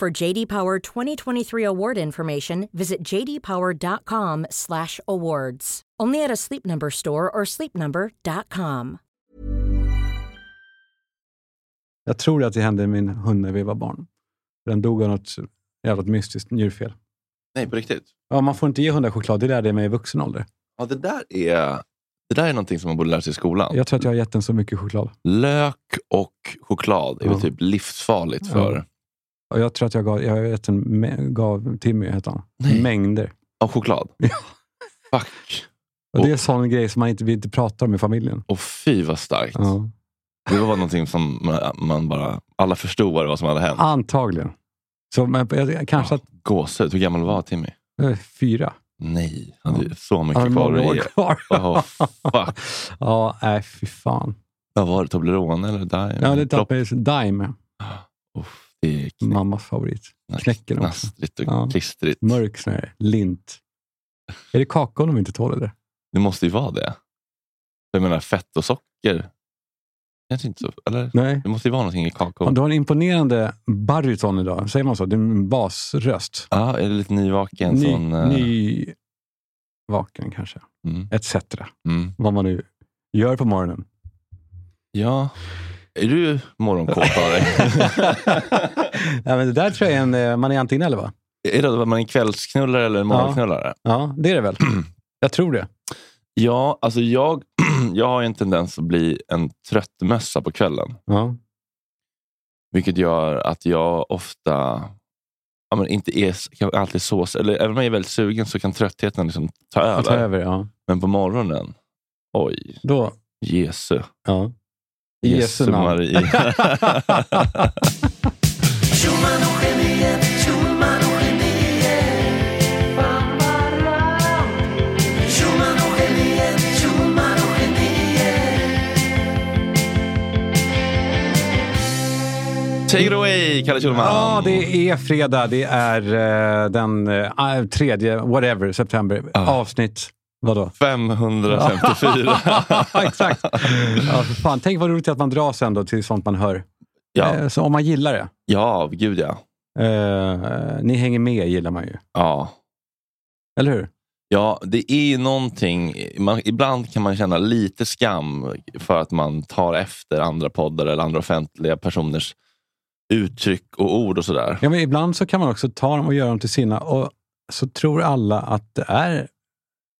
For JD Power 2023 award information, visit jdpower.com/awards. Only at a Sleep Number store or sleepnumber.com. Jag tror att det hände min hund när vi var barn. Den dog av något jävla mystiskt njurfel. Nej, på riktigt? Ja, man får inte ge hundar choklad. Det lärde jag mig i vuxen ålder. Ja, det där är... Det där är någonting som man borde lära sig i skolan. Jag tror att jag har gett den så mycket choklad. Lök och choklad är Ja. väl typ livsfarligt för... Ja. Och jag tror att jag gav, jag en, gav Timmy, heter han, Nej. mängder. Av choklad? Ja. Fuck. Och det är en sån grej som man inte, vi inte pratar om i familjen. Och fy vad starkt. Ja. Det var någonting som man, man bara... Alla förstod vad det var som hade hänt. Antagligen. Så, men, jag, kanske Ja, Gåshud. Hur gammal var Timmy? att fyra. Nej, han hade Ja. så mycket kvar många att ge. kvar. Oh, fuck. ja, nej fy fan. Vad var det? Toblerone eller Dime? Ja, det är Dime, Uff, det är knä- mammas favorit. knäcken också. knastrigt och Ja. klistrigt. Mörk här lint. Är det kakao de inte tål eller? Det måste ju vara det. Jag menar fett och socker. Kanske inte så. Eller? Nej. Det måste ju vara någonting i kakao. Du har en imponerande baryton idag. Säger man så? Det är en basröst. Ja, är det lite nyvaken? Ny, sån, eh, ny vaken kanske. Mm. Etc. Mm. Vad man nu gör på morgonen. Ja. Är du morgonkåt av dig? ja, men det där tror jag är en, eh, man är antingen eller va? är det att man är kvällsknullare eller morgonknullare? Ja, det är det väl. jag tror det. Ja, alltså jag, jag har ju en tendens att bli en tröttmössa på kvällen. Ja. Vilket gör att jag ofta ja, men inte är alltid så... Eller även om jag är väldigt sugen så kan tröttheten liksom ta över. Ta över, ja. Men på morgonen, oj, Då, Jesu. ja. Jesu namn. Maria. Take it away, Kalle Schulman. Ja, det är fredag. Det är eh, den eh, tredje, whatever, september. Avsnitt, vadå? 554. Exakt. Ja, för fan. Tänk vad roligt att man dras ändå till sånt man hör. Ja, Eh, så om man gillar det. ja gud ja. Eh, ni hänger med gillar man ju. ja. Eller hur? Ja, det är ju någonting. Man, ibland kan man känna lite skam för att man tar efter andra poddar eller andra offentliga personers uttryck och ord och sådär. Ja, men ibland så kan man också ta dem och göra dem till sina och så tror alla att det är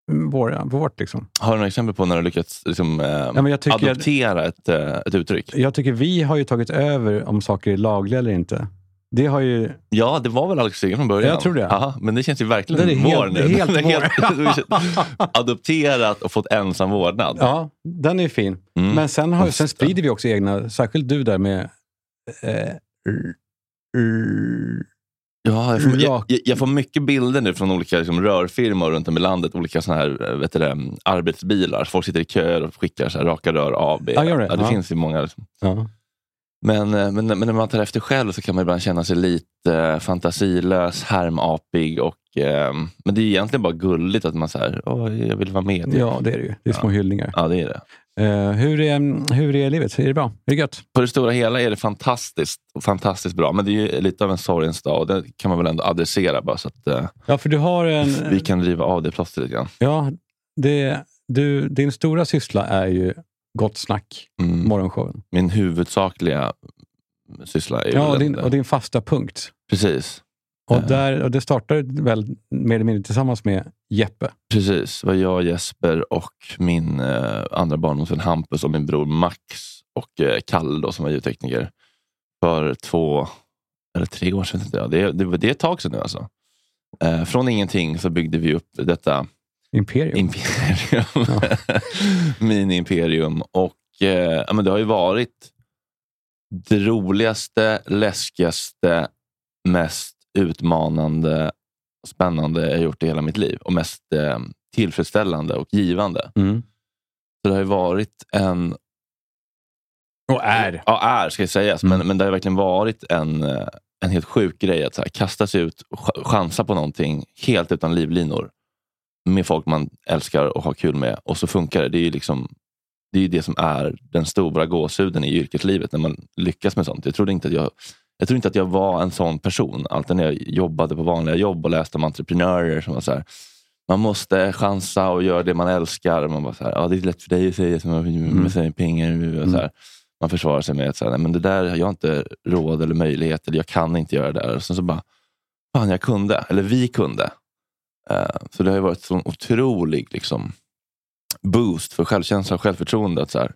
vår, vårt. Liksom. Har du några exempel på när du lyckats liksom, eh, Ja, jag, tycker, adoptera ett, eh, ett uttryck? jag tycker vi har ju tagit över om saker är lagliga eller inte. Det har ju... Ja, det var väl Alex Schulman från början? Jag tror det. Aha, men det känns ju verkligen Det är vår helt- nu. det är helt vår. adopterat och fått ensam vårdnad. Ja, den är fin. Mm. Men sen, har, sen sprider vi också egna, särskilt du där med... Eh, r- r- Ja, jag, får, jag, jag- får mycket bilder nu från olika liksom, rörfirmor runt om i landet. Olika såna här, eh, vet du det, arbetsbilar. Folk sitter i köer och skickar så här, raka rör AB. Gör det. Ja, det finns ju många. Liksom. Men, eh, men, men när man tar efter själv så kan man ibland känna sig lite eh, fantasilös, härmapig. Och, eh, men det är egentligen bara gulligt att man säger Åh, jag vill vara med. ja, det är det ju. Det är små hyllningar. Ja, det är det. Eh, hur, är, hur är livet? Är det bra? Är det gött? På det stora hela är det fantastiskt, fantastiskt bra. Men det är ju lite av en sorgens dag och det kan man väl ändå adressera bara så att eh, Ja, för du har en... vi kan riva av det plåstret lite grann. Ja, det, du, din stora syssla är ju Gott snack, Mm. morgonshowen. Min huvudsakliga syssla. är Ja, och din, och din fasta punkt. Precis. Och, Eh. där, och det startade väl mer eller mindre tillsammans med Jeppe. Precis. Det var jag, Jesper och min eh, andra barndomsvän Hampus och min bror Max och eh, Kalle då, som var ljudtekniker för två eller tre år sedan. Ja, det, det, det är ett tag sedan nu alltså. Eh, från ingenting så byggde vi upp detta Imperium. imperium. Mini-imperium. Och eh, ja, men det har ju varit det roligaste, läskigaste, mest utmanande och spännande jag gjort i hela mitt liv. Och mest eh, tillfredsställande och givande. Mm. Så det har ju varit en... Och är. Ja, är ska jag sägas. Mm. Men, men det har verkligen varit en, eh, en helt sjuk grej att så här, kasta sig ut och ch- chansa på någonting helt utan livlinor. Med folk man älskar och har kul med. Och så funkar det. Det är ju liksom, det, är det som är den stora gåshuden i yrkeslivet när man lyckas med sånt. Jag trodde inte att jag, jag, trodde inte att jag var en sån person. Alltid när jag jobbade på vanliga jobb och läste om entreprenörer som var så här, man måste chansa och göra det man älskar. Man bara så här, ja, det är lätt för dig att säga som med mm. pengar. Och så här. Man försvarar sig med att så här, men det där, jag har inte råd eller möjlighet eller jag kan inte göra det där. Och sen så bara, fan jag kunde, eller vi kunde. Eh, så det har varit så otrolig liksom, boost för självkänsla och självförtroende. Att så här,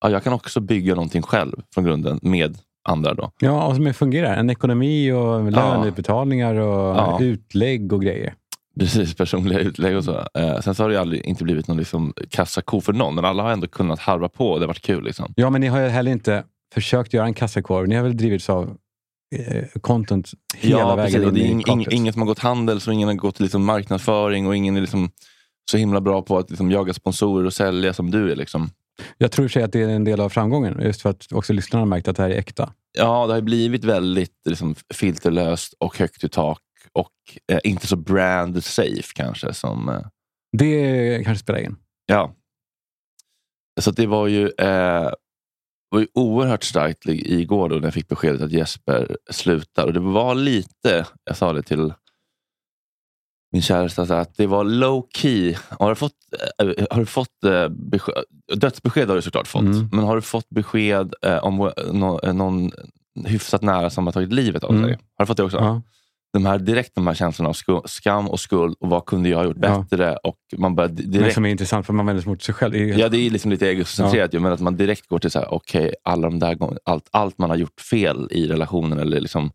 ja, jag kan också bygga någonting själv från grunden med andra. Då. Ja, och som fungerar. En ekonomi och löneutbetalningar och Ja. utlägg och grejer. Precis, personliga utlägg och så. Eh, sen så har det aldrig inte blivit någon liksom, kassako för någon, men alla har ändå kunnat harva på och det har varit kul. Liksom. Ja, men ni har ju heller inte försökt göra en kassakorv. Ni har väl drivits av eh, content hela ja, vägen precis. In det är i ing, ingen som har gått handels och ingen har gått liksom marknadsföring och ingen är liksom så himla bra på att liksom jaga sponsorer och sälja som du är. Liksom. Jag tror i och för sig att det är en del av framgången. Just för att också lyssnarna har märkt att det här är äkta. Ja, det har blivit väldigt liksom, filterlöst och högt i tak och eh, inte så brand safe kanske. Som, eh, Det kanske spelar in. ja. Så det var ju, eh, var ju oerhört starkt igår då när jag fick beskedet att Jesper slutar. Och det var lite, jag sa det till min käresta, så här, att det var low key. Har du fått, eh, har du fått eh, besked, dödsbesked har du såklart fått, Mm. men har du fått besked eh, om nå- någon hyfsat nära som har tagit livet av Mm. sig? Har du fått det också? Ja. De här, direkt de här känslorna av skam och skuld och vad kunde jag ha gjort Ja. bättre? Och man bara di- Men direkt som är intressant för man vänder sig mot sig själv. Det är ju- Ja, det är liksom lite egocentrerat. ju, Men att man direkt går till så här, okej, alla de där gång- allt, allt man har gjort fel i relationen eller liksom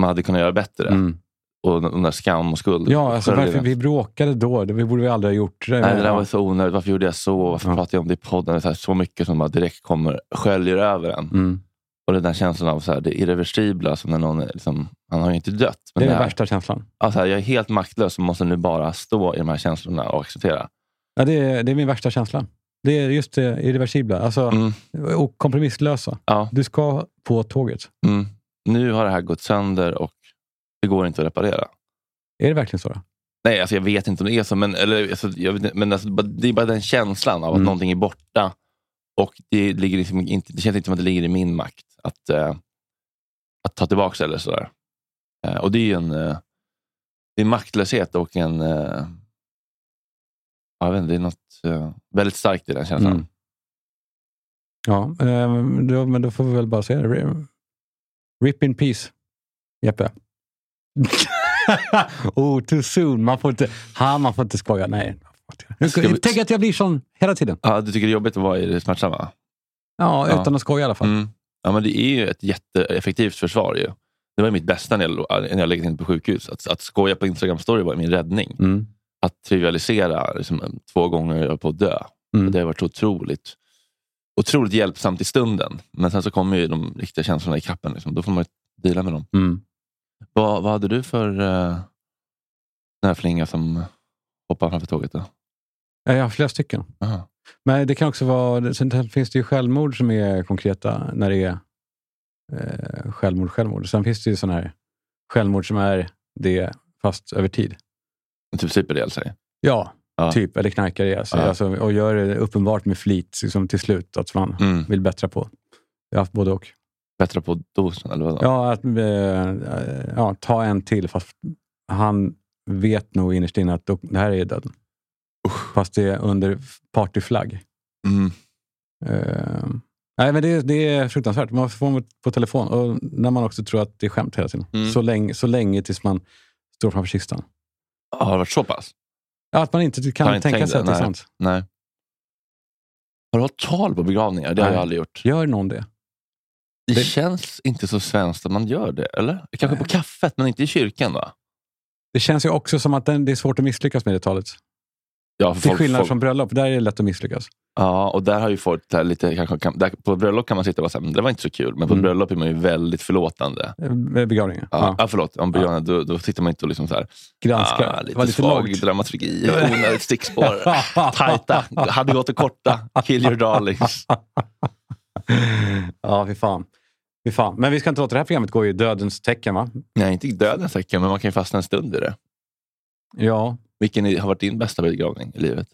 man hade kunnat göra bättre. Mm. Och de där skam och skuld. Ja, alltså varför den. vi bråkade då? Det borde vi aldrig ha gjort. Nej, det där var så onödigt. Varför gjorde jag så? Varför Ja. pratade jag om det i podden? Så, här, så mycket som bara direkt kommer sköljer över en. Mm. Och den där känslan av så här, det irreversibla, som när någon är liksom, han har ju inte dött. Det är den värsta känslan. alltså, jag är helt maktlös och måste nu bara stå i de här känslorna och acceptera. Ja, det, är, det är min värsta känsla. Det är just det irreversibla. Alltså, Mm, och kompromisslösa. ja, Du ska på tåget. mm. Nu har det här gått sönder och det går inte att reparera. Är det verkligen så? Då? Nej, alltså jag vet inte om det är så, men, eller, alltså, vet, men alltså, det är bara den känslan av att Mm. någonting är borta. Och det, ligger liksom inte, det känns inte som att det ligger i min makt att, eh, att ta tillbaka eller sådär. Eh, och det är ju en, eh, det är maktlöshet och en... Eh, jag vet inte, det är något eh, väldigt starkt i den känslan. Mm. Ja, eh, då, men då får vi väl bara säga det. Rip in peace, Jeppe. oh, too soon. Man får inte, ha, man får inte skoja. Nej. Vi- Tänk att jag blir sån hela tiden. Ja, du tycker det är jobbigt att vara i det smärtsamma? Ja, Ja. utan att skoja i alla fall. Mm. Ja, men det är ju ett jätteeffektivt försvar. Ju. Det var mitt bästa när jag, när jag legat in på sjukhus. Att, att skoja på Instagram story var min räddning. Mm. Att trivialisera liksom, två gånger jag är på att dö. Mm. Det har varit otroligt, otroligt hjälpsamt i stunden. Men sen så kommer ju de riktiga känslorna i kappen. Liksom. Då får man ju dela med dem. Vad, vad hade du för uh, den här flinga som hoppade framför tåget? Då? Ja, Jag har flera stycken. Aha. Men det kan också vara, sen finns det ju självmord som är konkreta när det är eh, självmord, självmord. Sen finns det ju sådana här självmord som är det fast över tid. Typ super ihjäl sig. Ja, Ja. typ. Eller knarkar ihjäl sig. Ja. Alltså, och gör det uppenbart med flit liksom till slut att man Mm. vill bättra på. Jag har haft både och. Bättre på dosen, eller vad? Ja, att, eh, ja, ta en till fast han vet nog innerst inne att det här är döden. Fast det är under partyflagg. Mm. Eh, Nej, men det, det är fruktansvärt. Man får man på telefon och när man också tror att det är skämt hela tiden. Mm. Så, länge, så länge tills man står framför kistan. Har det varit så pass? Ja, att man inte Har kan inte tänka sig att det är sant. Nej. Har du hållit tal på begravningar? Det har Nej. jag aldrig gjort. Gör någon det? Det, Det- känns inte så svenskt att man gör det, eller? Kanske på kaffet, men inte i kyrkan va? Det känns ju också som att den, det är svårt att misslyckas med det talet. Ja, Till skillnad folk- från bröllop, där är det lätt att misslyckas. Ja, och där har ju folk där lite, kanske, kan, där, på bröllop kan man sitta och säga, "Men det var inte så kul. Men på Mm. bröllop är man ju väldigt förlåtande. Eh, Begravningar. Ja, Ja. ja. förlåt, om begravning, då, då tittar man inte och liksom så här, Granskar. ah, Det lite, var lite svag lågt. dramaturgi, onödigt stickspår, tajta, hade gått att korta, kill your darlings. ja, fy fan. fy fan. Men vi ska inte låta det här programmet gå i dödens tecken, va? Nej, inte i dödens tecken, men man kan ju fastna en stund i det. Ja. Vilken har varit din bästa begravning i livet?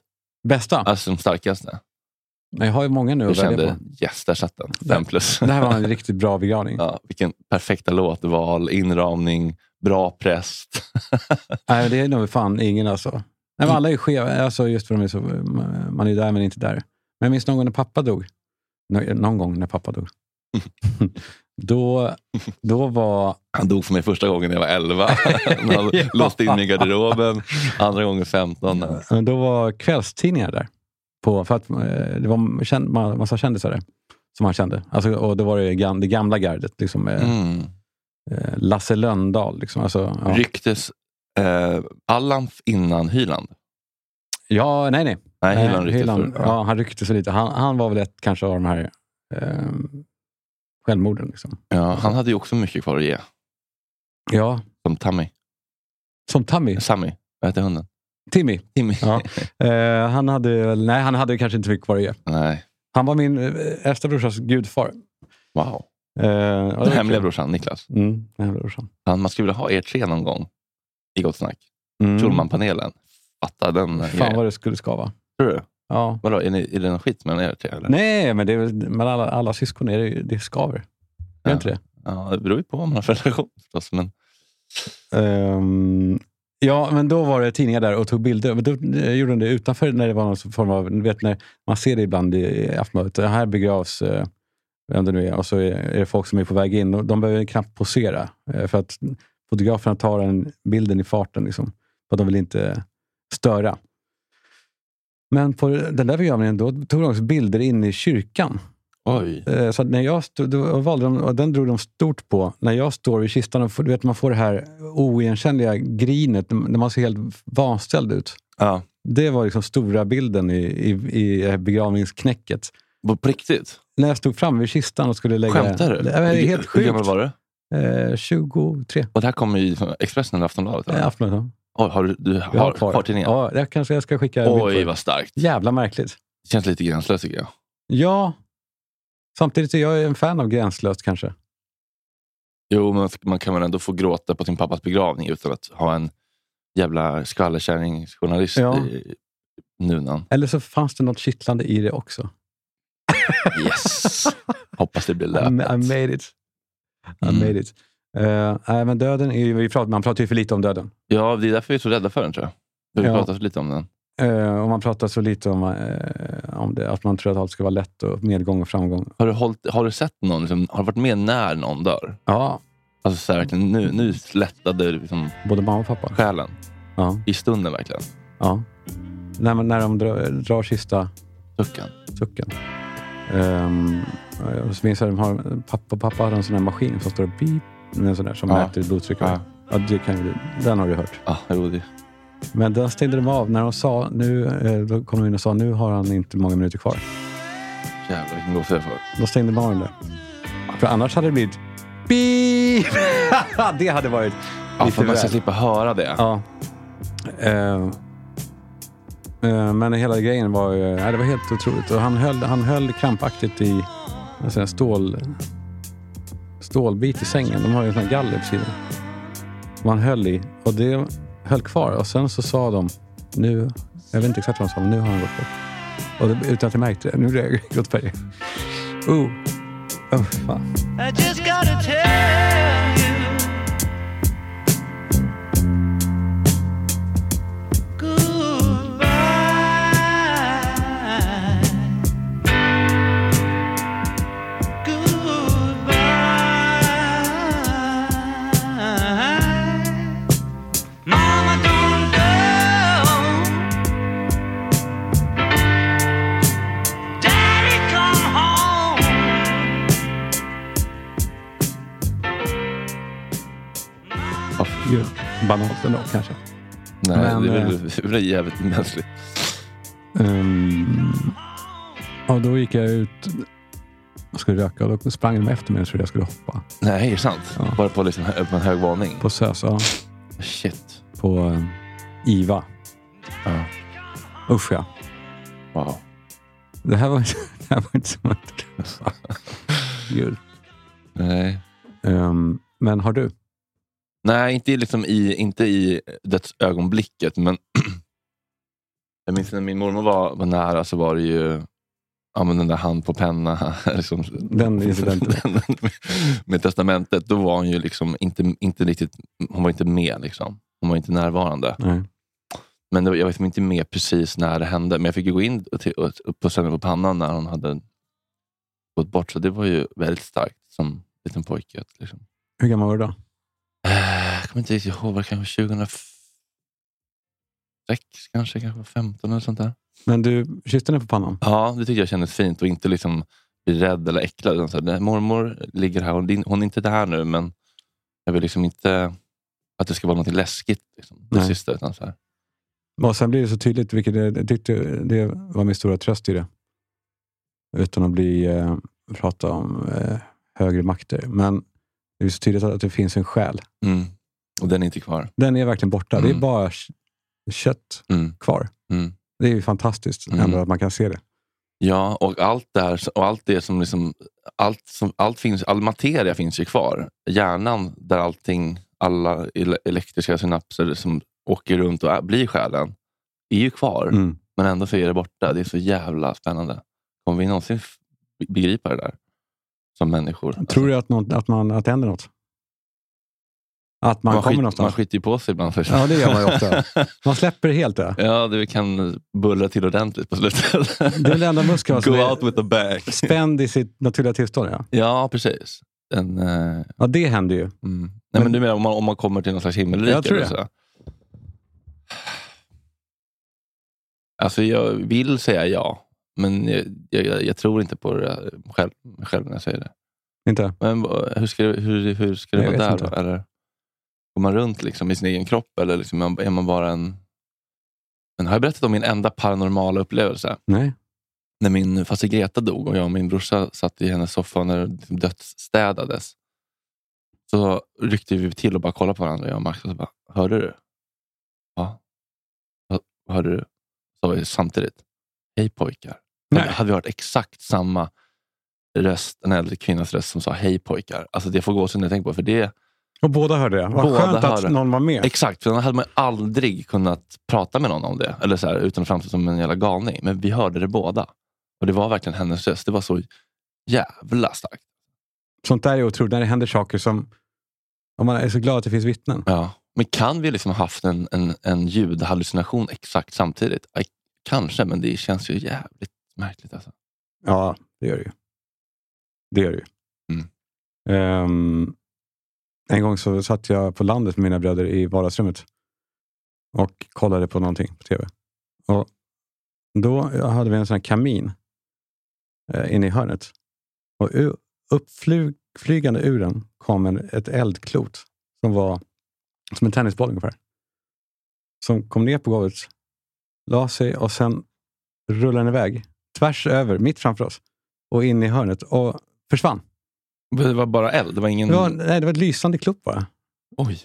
Bästa? Alltså som starkaste? Nej, Jag har ju många nu att välja kände på. yes, där satt den. Fem plus. Det här var en riktigt bra begravning. Ja, vilken perfekta låtval, inramning, bra präst. Nej, det är nog fan ingen alltså. Nej, men alla är skeva, alltså just för de är så, man är där men inte där. Men jag minns någon gång när pappa dog. Nå- Någon gång när pappa dog. då, då var... Han dog för mig första gången när jag var 11. När han Ja. låste in mig i garderoben. Andra gången 15. Då var kvällstidningar där. På, för att, eh, det var känd, ma- massa kändisar där. Som han kände. Alltså, och då var det gam, det gamla gardet. Liksom, eh, Mm. eh, Lasse Lönndahl. Liksom, alltså, ja. Ryktes eh, Allan innan Hyland? ja, nej, nej. Nej, Nej, Hyland ryktes Hyland, för. ja, han ryckte så lite. Han, han var väl ett kanske av de här eh, självmorden. Liksom. Ja, han hade ju också mycket kvar att ge. Ja, Som Tammy. som Tammy. Sammy. Vad heter hunden? Timmy. Timmy. Ja. Eh, han hade nej, han hade kanske inte mycket kvar att ge. Nej. Han var min eh, äldsta brorsas gudfar. Wow. Eh, ja, Den hemliga brorsan, Niklas. Mm, den hemliga brorsan. Han, man skulle vilja ha er tre någon gång i Gott Snack. Mm. Schulman-panelen. Fatta den Fan grejen. vad det skulle skava. Tror du? Ja. Vadå, är, ni, är det någon skit mellan er tre? Eller? Nej, men det är med alla, alla syskon är det, det skaver. Gör Ja. inte det? Ja, det beror ju på vad man har för relation förstås. Men... Ehm, ja, men då var det tidningar där och tog bilder. Men då eh, gjorde de det utanför när det var någon form av... Vet när man ser det ibland i Aftonbladet. Det här begravs, eh, vem det nu är, och så är är det folk som är på väg in. Och de behöver knappt posera. eh, För att fotograferna tar den bilden i farten. Liksom, för att de vill inte störa. Men på den där begravningen då tog de också bilder in i kyrkan. Oj. Eh, Så när jag stod, då valde de, och den drog de stort på. När jag står i kistan och du vet, man får det här oigenkännliga grinet när man ser helt vanställd ut. Ja. Det var liksom stora bilden i, i, i begravningsknäcket. På riktigt? När jag stod framme vid kistan och skulle lägga... Skämtar du? Det var helt Hur gammal sjukt. var du? Eh, 23. Och det här kommer i Expressen eller Aftonbladet? eller? Eh, Aftonbladet. Har du, du Jag har, kvar. har tidningen? Ja, det kanske jag ska skicka. Oj, vad starkt. Jävla märkligt. Det känns lite gränslöst tycker jag. Ja. Samtidigt är jag en fan av gränslöst kanske. Jo, men man kan väl ändå få gråta på sin pappas begravning utan att ha en jävla skvallerkärringsjournalist Ja. i nunan. Eller så fanns det något kittlande i det också. Yes! Hoppas det blir I, löpet. I made it. I Mm. made it. Uh, nej, men döden är ju, vi pratar, man pratar ju för lite om döden. Ja, det är därför vi är så rädda för den tror jag. Vi Ja. pratar så lite om den. Eh, och man pratar så lite om, eh, om det, att man tror att allt ska vara lätt och medgång och framgång. Har du, hållit, har du sett någon, liksom, har du varit med när någon dör? Ja, Alltså så här, verkligen, nu, nu lättade liksom både mamma och pappa. själen. Ja, I stunden verkligen. ja. När, man- när de drar, drar sista Sucken. sucken. Um, och så minns jag, de har, pappa, pappa hade en sån här maskin som står och beep, en sån där som Ja. mäter blodtryck. Ja. Ja, det kan, ju- den har du hört. Ah, jo, det, Men den stängde de av när de sa, nu, eh, då kom de in och sa, nu har han inte många minuter kvar. jävlar vilken gåshud jag får. Då stängde de av den där. För annars hade det blivit beep. det hade varit Ja, lite för man ska slippa höra det. Ja. Eh, eh, men hela grejen var, nej, det var helt otroligt. Och han, höll, han höll krampaktigt i en sån här stål, stålbit i sängen. De har ju en sån här galler på sidan. Som han höll i. Och det höll kvar. Och sen så sa de, nu, jag vet inte exakt vad de sa, men nu har han gått bort. Och det, utan att jag märkte det. Nu har jag gått. Oh. Oh, fan. Banalt ändå kanske. Nej, Men, det är eh, väl, det är väl jävligt mänskligt. Um, och då gick jag ut och skulle röka och då sprang de efter mig och trodde jag skulle hoppa. Nej, är det sant? Ja. Bara på, liksom, på en hög våning? På SÖS, ja. Shit. På eh, IVA. Ja. Usch ja. Wow. Det här var, det här var inte som att... Gud. Nej. Ehm, men har du? Nej, inte, liksom i, inte i dödsögonblicket, men jag minns när min mormor var, var nära så var det ju ja, men den där hand på penna. Liksom, Den incidenten. den- med, med testamentet. Då var hon ju liksom inte, inte riktigt, hon var inte med. Liksom. Hon var inte närvarande. Nej. Men var- jag vet inte med precis när det hände. Men jag fick ju gå in och och, och pussa henne på pannan när hon hade gått bort. Så det var ju väldigt starkt som liten pojke. Liksom. Hur gammal var du då? Kommer inte riktigt ihåg, kanske 2006 kanske, kanske var 15 eller sånt där. Men du kysste henne på pannan? Ja, det tyckte jag kändes fint och inte liksom bli rädd eller äcklad. Utan så här, "Nej, mormor ligger här, hon, hon är inte där nu men jag vill liksom inte att det ska vara något läskigt. Liksom, det Nej. sista, utan så här. Och sen blir det så tydligt, vilket jag tyckte det var min stora tröst i det. Utan att bli, eh, prata om eh, högre makter. Men det är så tydligt att det finns en själ. Mm. Och den är inte kvar. Den är verkligen borta. Det är Mm. bara kött Mm. kvar. Mm. Det är ju fantastiskt Mm. ändå att man kan se det. Ja, och allt där, och allt det som liksom, allt som, allt finns, all materia finns ju kvar. Hjärnan där allting, alla ele- elektriska synapser som åker runt och blir själen, är ju kvar. Mm. Men ändå så är det borta. Det är så jävla spännande. Kommer vi någonsin begripa det där? Som människor. Tror du att, något, att, man, att det händer något? Att man, man, kommer skit, någonstans? man skiter ju på sig ibland. Ja, det gör man ju ofta. Man släpper det helt. Det, Ja, det kan bullra till ordentligt på slutet. det är den enda muskeln som Go out with a bang. spänd i sitt naturliga tillstånd. Ja, Ja, precis. En, eh, ja det händer ju. Mm. Nej, men du menar om man, om man kommer till någon slags himmelrike? Jag tror det. Så? Alltså jag vill säga ja, men jag, jag, jag tror inte på det själv, själv när jag säger det. Inte? Men hur ska hur, hur ska det Jag vara där? Eller går man runt liksom i sin egen kropp eller liksom är man bara en... Men har jag berättat om min enda paranormala upplevelse? Nej. När min faster Greta dog och jag och min brorsa satt i hennes soffa när det liksom dödsstädades. Så ryckte vi till och bara kollade på varandra, jag och Max. Och så bara, hörde du? Ja. "Vad- Vad hörde du? Så vi samtidigt. Hej pojkar. Nej. Hade, vi hört exakt samma röst, en äldre kvinnas röst som sa hej pojkar. Alltså det får gå när jag tänker på för det. Och båda hörde det. Vad Båda skönt att hörde. någon var med. Exakt, för annars hade man aldrig kunnat prata med någon om det. Eller så här, utan att framstå som en jävla galning. Men vi hörde det båda. Och det var verkligen hennes röst. Det var så jävla starkt. Sånt där är otroligt. När det händer saker som... Om man är så glad att det finns vittnen. Ja. Men kan vi liksom ha haft en, en, en ljudhallucination exakt samtidigt? Aj, Kanske, men det känns ju jävligt märkligt. Alltså. Ja, det gör det ju. Det gör det ju. Mm. Ehm, en gång så satt jag på landet med mina bröder i vardagsrummet och kollade på någonting på tv. Och då hade vi en sån här kamin eh, inne i hörnet. Och uppflygande ur den kom en, ett eldklot som var som en tennisboll ungefär. Som kom ner på golvet, la sig och sen rullade den iväg tvärs över, mitt framför oss och in i hörnet och försvann. Det var bara eld? Det var ingen... Det var, nej, det var ett lysande klot bara. Oj.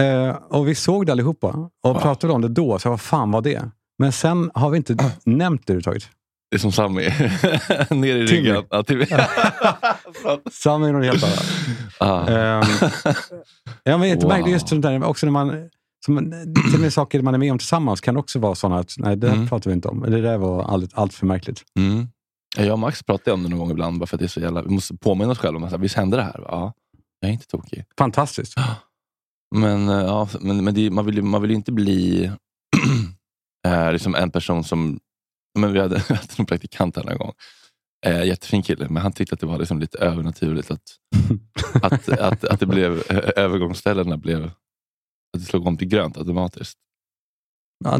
Eh, och vi såg det allihopa och Ja. pratade om det då. Så vad fan var det? Men sen har vi inte nämnt det överhuvudtaget. Det är som Sammy. Ner i Timmy. ryggen. Ja, Timmy. Samma är något helt annat. ah. Ehm, ja, men Wow. just sånt där, också när man, som, till och med saker man är med om tillsammans kan också vara sådana att nej, det Mm. pratar vi inte om. Det där var allt, allt för märkligt. Mm. Ja, Jag och Max pratar om det någon gång ibland, bara för att det är så jävla... Vi måste påminna oss själva om att visst hände det här? Ja, jag är inte tokig. Fantastiskt. Men, eh, ja, men, men det, man, vill, ju- man vill ju inte bli eh, liksom en person som... Men vi hade, vi hade en praktikant här en gång. Eh, jättefin kille, men han tyckte att det var liksom lite övernaturligt att, att, att, att det blev ö- övergångsställena blev... Att det slog om till grönt automatiskt. Ja,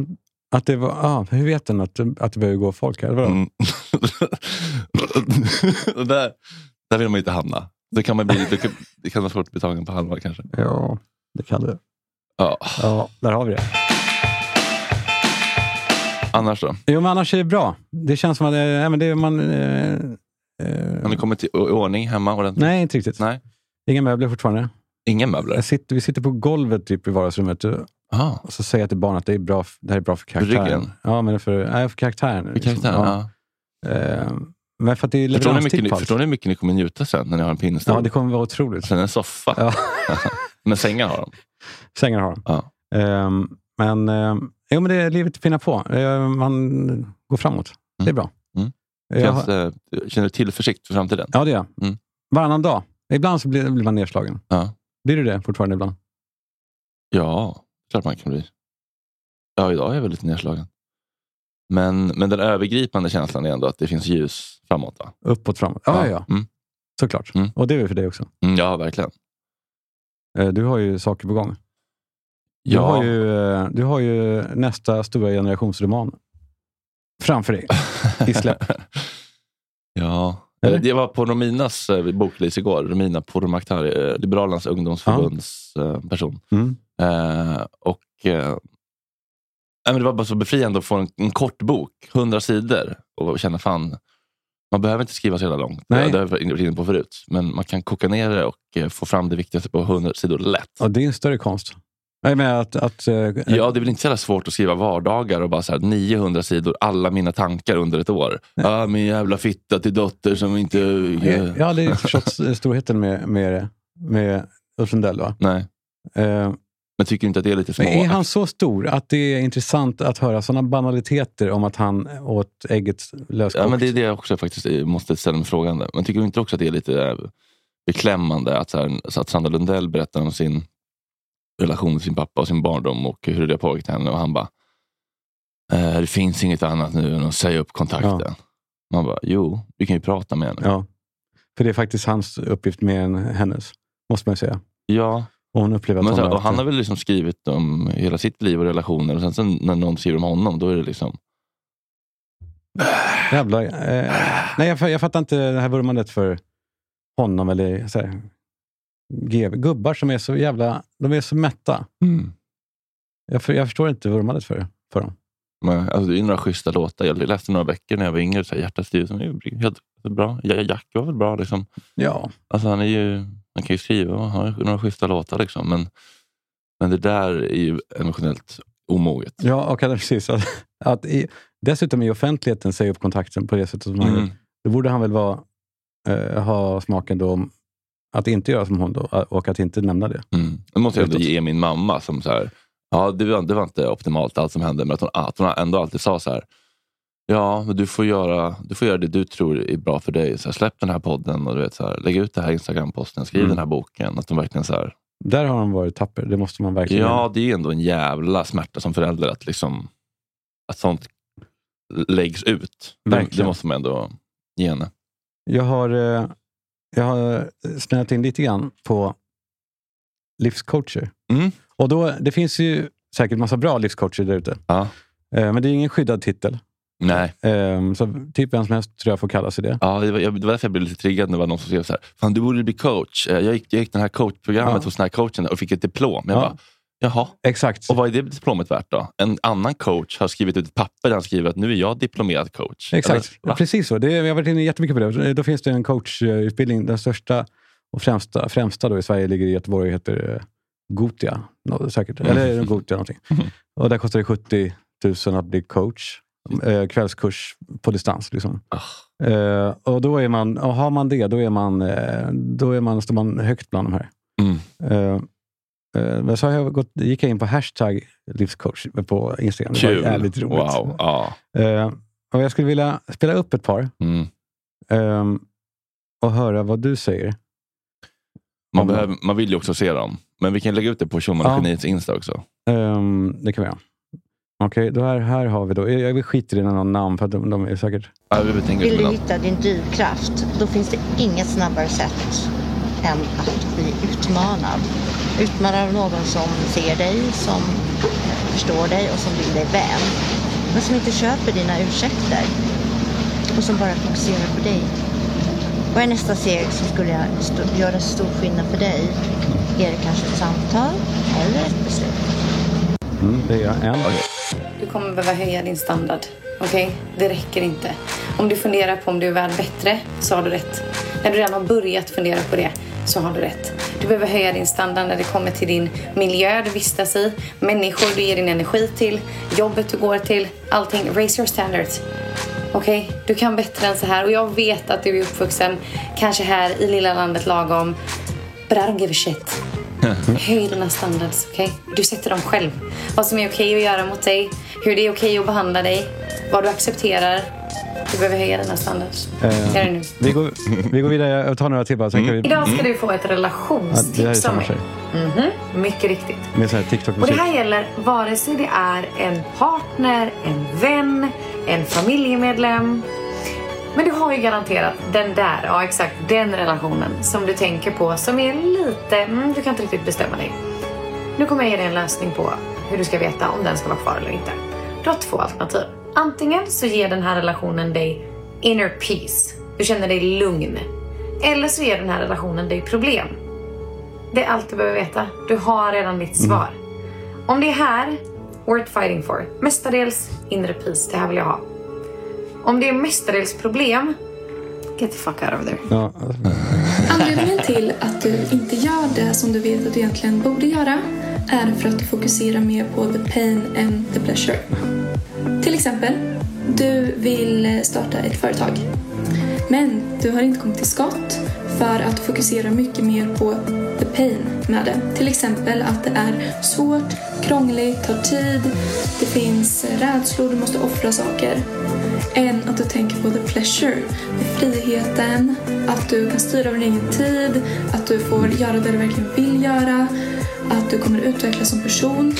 att det var, ah, hur vet den att, det- att det behöver gå folk här? Mm. där, där vill man inte hamna. Då kan man bli, det, kan, det kan vara svårt att bli tagen på allvar kanske. Ja, det kan det. Ja. Ja, där har vi det. Annars då? Jo, men annars är det bra. Det känns som att eh, även det man... Eh, eh, Har ni kommit i ordning hemma ordentligt? nej, inte riktigt. Nej. Inga möbler fortfarande. Inga möbler? Sitter, vi sitter på golvet typ i vardagsrummet och Ah, och så säger jag till barnet att det, är bra, det här är bra för karaktären. ryggen? Ja, men för, nej, för karaktären. för liksom. karaktären? Ja. Eh, men för att det är Förstår, ni mycket, ni, förstår ni hur mycket ni kommer njuta sen när ni har en pinnstol? Ja, det kommer vara otroligt. Sen en soffa. Ja. Men sängar har de. Sängar har de. Ja. Ehm, men, um, jo, men det är livet att finna på. Eh, man går framåt. Det är bra. Mm. Jag Känns, har- eh, känner du tillförsikt för framtiden? ja, det gör jag. Mm. Varannan dag. Ibland så blir, blir man nedslagen. Ja. Blir du det fortfarande ibland? Ja, klart man kan bli. Ja, idag är jag väl lite nedslagen. Men, men den övergripande känslan är ändå att det finns ljus framåt. Va? Uppåt, framåt? Ja, ja. ja. Mm. Såklart. Mm. Och det är väl för dig också. Mm, ja, verkligen. Eh, Du har ju saker på gång. Du, Ja. har ju, eh, du har ju nästa stora generationsroman framför dig i släpp. ja. Eller? Jag var på Rominas eh, bokrelease igår. Romina Pourmokhtari, Liberalernas ungdomsförbunds eh, person. Mm. Eh, och men Det var bara så befriande att få en, en kort bok, 100 sidor. Och känna fan, man behöver inte skriva så jävla långt. Nej. Det har jag varit inne på förut. Men man kan koka ner det och eh, få fram det viktigaste på 100 sidor lätt. Ja, det är en större konst. Jag menar att... att eh, Ja, det är väl inte så jävla svårt att skriva vardagar och bara så här 900 sidor, alla mina tankar under ett år. Ja, min jävla fitta till dotter som inte... Jag har aldrig förstått storheten med, med, med Ulf Lundell. Va? Nej, Eh, men tycker du inte att det är lite små... men är han så stor att det är intressant att höra sådana banaliteter om att han åt ägget löskokt? Ja, men det är det jag också faktiskt måste ställa mig frågande. Men tycker du inte också att det är lite eh, beklämmande att, så här, så att Sandra Lundell berättar om sin relation med sin pappa och sin barndom och hur det har påverkat henne och han bara eh, det finns inget annat nu än att säga upp kontakten. Man bara, jo, vi kan ju prata med henne. Ja. För det är faktiskt hans uppgift mer än hennes, måste man ju säga. Ja, Och hon upplever att men, så, hon här, och han har väl liksom skrivit om hela sitt liv och relationer och sen, sen när någon skriver om honom, då är det liksom Jävlar. Eh, nej, jag, jag fattar inte det här vurmandet för honom. Eller så här. Gubbar som är så jävla... De är så mätta. Jag, för, jag förstår inte vurmandet för, för dem. Men, alltså, det är några schyssta låtar. Jag läste några böcker när jag var yngre. Så här, Hjärtats styrelse är helt bra. Ja, Jack var väl bra. Liksom. Ja. Alltså, han, är ju, han kan ju skriva och ha några schyssta låtar. Liksom. Men, men det där är ju emotionellt omoget. Ja, och att, precis. Att, att i, dessutom i offentligheten säga upp kontakten på det sättet som han Mm. gör. Då borde han väl vara, eh, ha smaken då om att inte göra som hon då och att inte nämna det. Mm. Det måste jag ändå ge min mamma som så här, ja det var, det var inte optimalt allt som hände, men att hon, att hon ändå alltid sa så här, ja men du får göra, du får göra det du tror är bra för dig. Så här, släpp den här podden och du vet, så här, lägg ut det här Instagram-posten, skriv Mm. den här boken. Att de verkligen så här, Där har han varit tapper. Det måste man verkligen... ja det är ändå en jävla smärta som förälder att, liksom, att sånt läggs ut. Det, Verkligen. det måste man ändå ge henne. Jag har, eh, jag har snöat in lite grann på livscoacher. Mm. Och då, det finns ju säkert massa bra livscoacher där ute. Ja. Eh, Men det är ingen skyddad titel. Nej, Eh, Så typ vem som helst tror jag får kalla sig det. ja, det, var, jag, det var därför jag blev lite triggad när det var någon som skrev så här, Fan, du borde bli coach. Eh, Jag gick, jag gick det här coachprogrammet Ja. hos den här coachen och fick ett diplom. Jag Ja. bara, Jaha, Exakt. och vad är det diplomet värt då? En annan coach har skrivit ut ett papper där han skriver att nu är jag diplomerad coach. Exakt, Eller, precis så. Det, jag har varit inne jättemycket på det. Då finns det en coachutbildning. Den största och främsta, främsta då i Sverige ligger i Göteborg och heter eh, Gotia. Säkert. Mm. Eller Gotia någonting. Och där kostar det 70 000 att bli coach. Eh, kvällskurs på distans. Liksom. Ah. Eh, och då är man, och har man det, då, är man, eh, då är man, står man högt bland de här. Mm. Eh, eh, men så har jag gått, gick jag in på hashtag livscoach på Instagram. Det var Kul. jävligt roligt. Wow. Ja. Eh, och jag skulle vilja spela upp ett par Mm. och höra vad du säger. Man, behöver, man vill ju också se dem. Men vi kan lägga ut det på Schulman Ja. Geniets Insta också. Ehm, det kan vi göra. Okej, då här, här har vi då. Jag, jag skiter i någon namn för att de, de är säkert... Vill du hitta din drivkraft, då finns det inget snabbare sätt än att bli utmanad. Utmanad av någon som ser dig, som förstår dig och som vill dig väl. Men som inte köper dina ursäkter. Och som bara fokuserar på dig. Vad är nästa steg som skulle jag st- göra stor skillnad för dig? Är det kanske ett samtal eller ett beslut? Mm, det är en. Du kommer behöva höja din standard. Okej? Det räcker inte. Om du funderar på om du är värd bättre så har du rätt. När du redan har börjat fundera på det så har du rätt. Du behöver höja din standard när det kommer till din miljö du vistas i, människor du ger din energi till, jobbet du går till, allting. Raise your standards. Okej? Du kan bättre än så här och jag vet att du är uppvuxen kanske här i lilla landet lagom. But I don't give a shit. Höj dina standards, okej? Du sätter dem själv. Vad som är okej att göra mot dig, hur det är okej att behandla dig, vad du accepterar. Du behöver höja dina standards. Eh, Gör det nu. Vi går, vi går vidare. Jag tar några till bara. Kan vi, Idag ska du få ett ja, det är relationstips av mig. Mhm, Mycket riktigt. Med så här Och TikTok-musik. det här gäller vare sig det är en partner, en vän, en familjemedlem. Men du har ju garanterat den där, ja exakt den relationen som du tänker på som är lite, mm, du kan inte riktigt bestämma dig. Nu kommer jag ge dig en lösning på hur du ska veta om den ska vara kvar eller inte. Du har två alternativ. Antingen så ger den här relationen dig inner peace. Du känner dig lugn. Eller så ger den här relationen dig problem. Det är allt du behöver veta. Du har redan ditt svar. Om det är här, worth fighting for. Mestadels inre peace, det här vill jag ha. Om det är mestadels problem, get the fuck out of there. Ja, Anledningen till att du inte gör det som du vet att du egentligen borde göra är för att du fokuserar mer på the pain and the pleasure. Till exempel, du vill starta ett företag. Men du har inte kommit till skott för att du fokuserar mycket mer på the pain med det. Till exempel att det är svårt, krångligt, tar tid, det finns rädslor, du måste offra saker. Än att du tänker på the pleasure, friheten, att du kan styra över din egen tid, att du får göra det du verkligen vill göra, att du kommer utvecklas som person.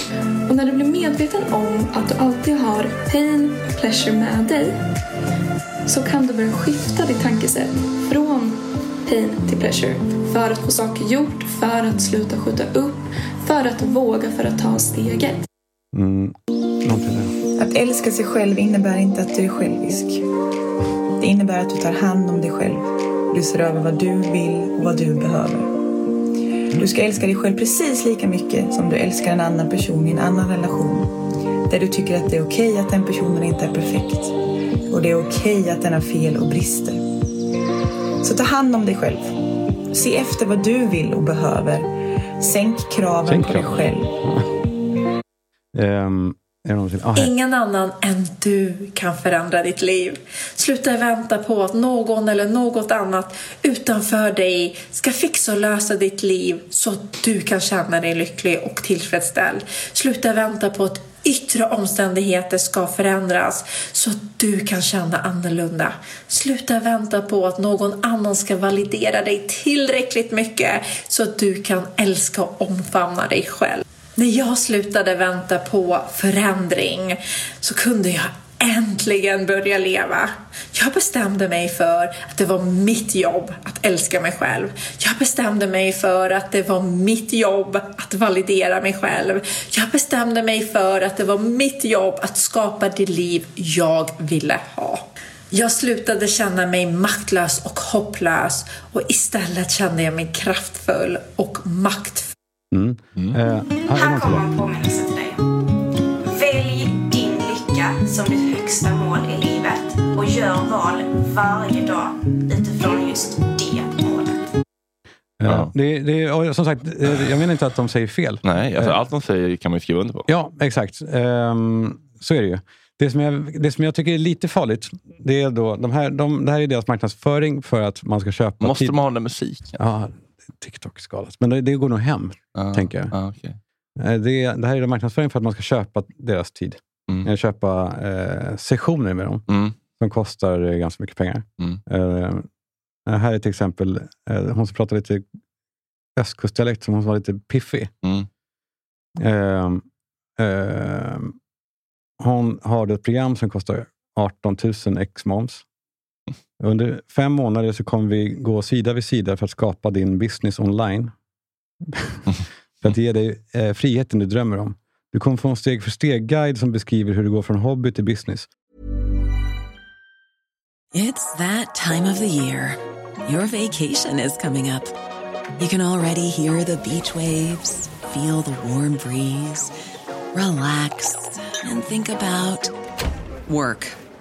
Och när du blir medveten om att du alltid har pain och pleasure med dig så kan du börja skifta ditt tankesätt från pain till pleasure för att få saker gjort, för att sluta skjuta upp, för att våga, för att ta steget. mm. Att älska sig själv innebär inte att du är självisk. Det innebär att du tar hand om dig själv. Du ser över vad du vill och vad du behöver. Du ska älska dig själv precis lika mycket som du älskar en annan person i en annan relation. Där du tycker att det är okej att den personen inte är perfekt. Och det är okej att den har fel och brister. Så ta hand om dig själv. Se efter vad du vill och behöver. Sänk kraven Sänk på dig själv. Det någonting? Ah. Ingen annan än du kan förändra ditt liv. Sluta vänta på att någon eller något annat utanför dig ska fixa och lösa ditt liv så att du kan känna dig lycklig och tillfredsställd. Sluta vänta på att yttre omständigheter ska förändras så att du kan känna annorlunda. Sluta vänta på att någon annan ska validera dig tillräckligt mycket så att du kan älska och omfamna dig själv. När jag slutade vänta på förändring så kunde jag äntligen börja leva. Jag bestämde mig för att det var mitt jobb att älska mig själv. Jag bestämde mig för att det var mitt jobb att validera mig själv. Jag bestämde mig för att det var mitt jobb att skapa det liv jag ville ha. Jag slutade känna mig maktlös och hopplös och istället kände jag mig kraftfull och maktfull. Mm. Eh, här kommer en påminnelse till dig. Välj din lycka som ditt högsta mål i livet och gör val varje dag utifrån just det målet. Ja. Det, det, och som sagt, eh, jag menar inte att de säger fel. Nej, alltså, allt de säger kan man ju skriva under på. Ja, exakt. Ehm, så är det ju. Det som, jag, det som jag tycker är lite farligt, det är då, de här, de, det här är deras marknadsföring för att man ska köpa... Måste tid- man ha den musiken? Ja, TikTok-skalat. Men det, det går nog hem, Ja, tänker jag. ja, okej. Eh, Det, det här är marknadsföring för att man ska köpa deras tid. Mm. Köpa eh, sessioner med dem, Mm. som kostar eh, ganska mycket pengar. Mm. Eh, här är till exempel eh, hon som pratar lite östkustdialekt, som hon var lite piffig. Mm. Ehm, ehm, hon har ett program som kostar 18 000 ex moms. Under fem månader så kommer vi gå sida vid sida för att skapa din business online. för att ge dig eh, friheten du drömmer om. Du kommer få en steg för steg-guide som beskriver hur du går från hobby till business. It's that time of the year. Your vacation is coming up. You can already hear the beach waves, feel the warm breeze, relax, and think about work.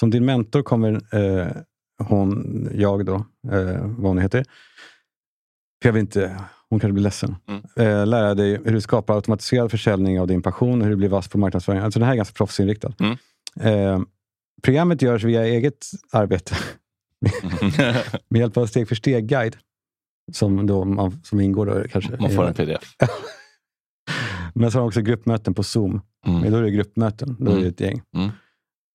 Som din mentor kommer eh, hon, jag då, eh, vad hon heter, jag vill inte, hon kanske blir ledsen, eh, lära dig hur du skapar automatiserad försäljning av din passion och hur du blir vass på marknadsföring. Alltså det här är ganska proffsinriktat. Eh, programmet görs via eget arbete med hjälp av steg för steg-guide. Som, då man, som ingår då kanske. Man får en pdf. Men så har de också gruppmöten på Zoom. Men då är det gruppmöten. Då är det Mm. ett gäng. Mm.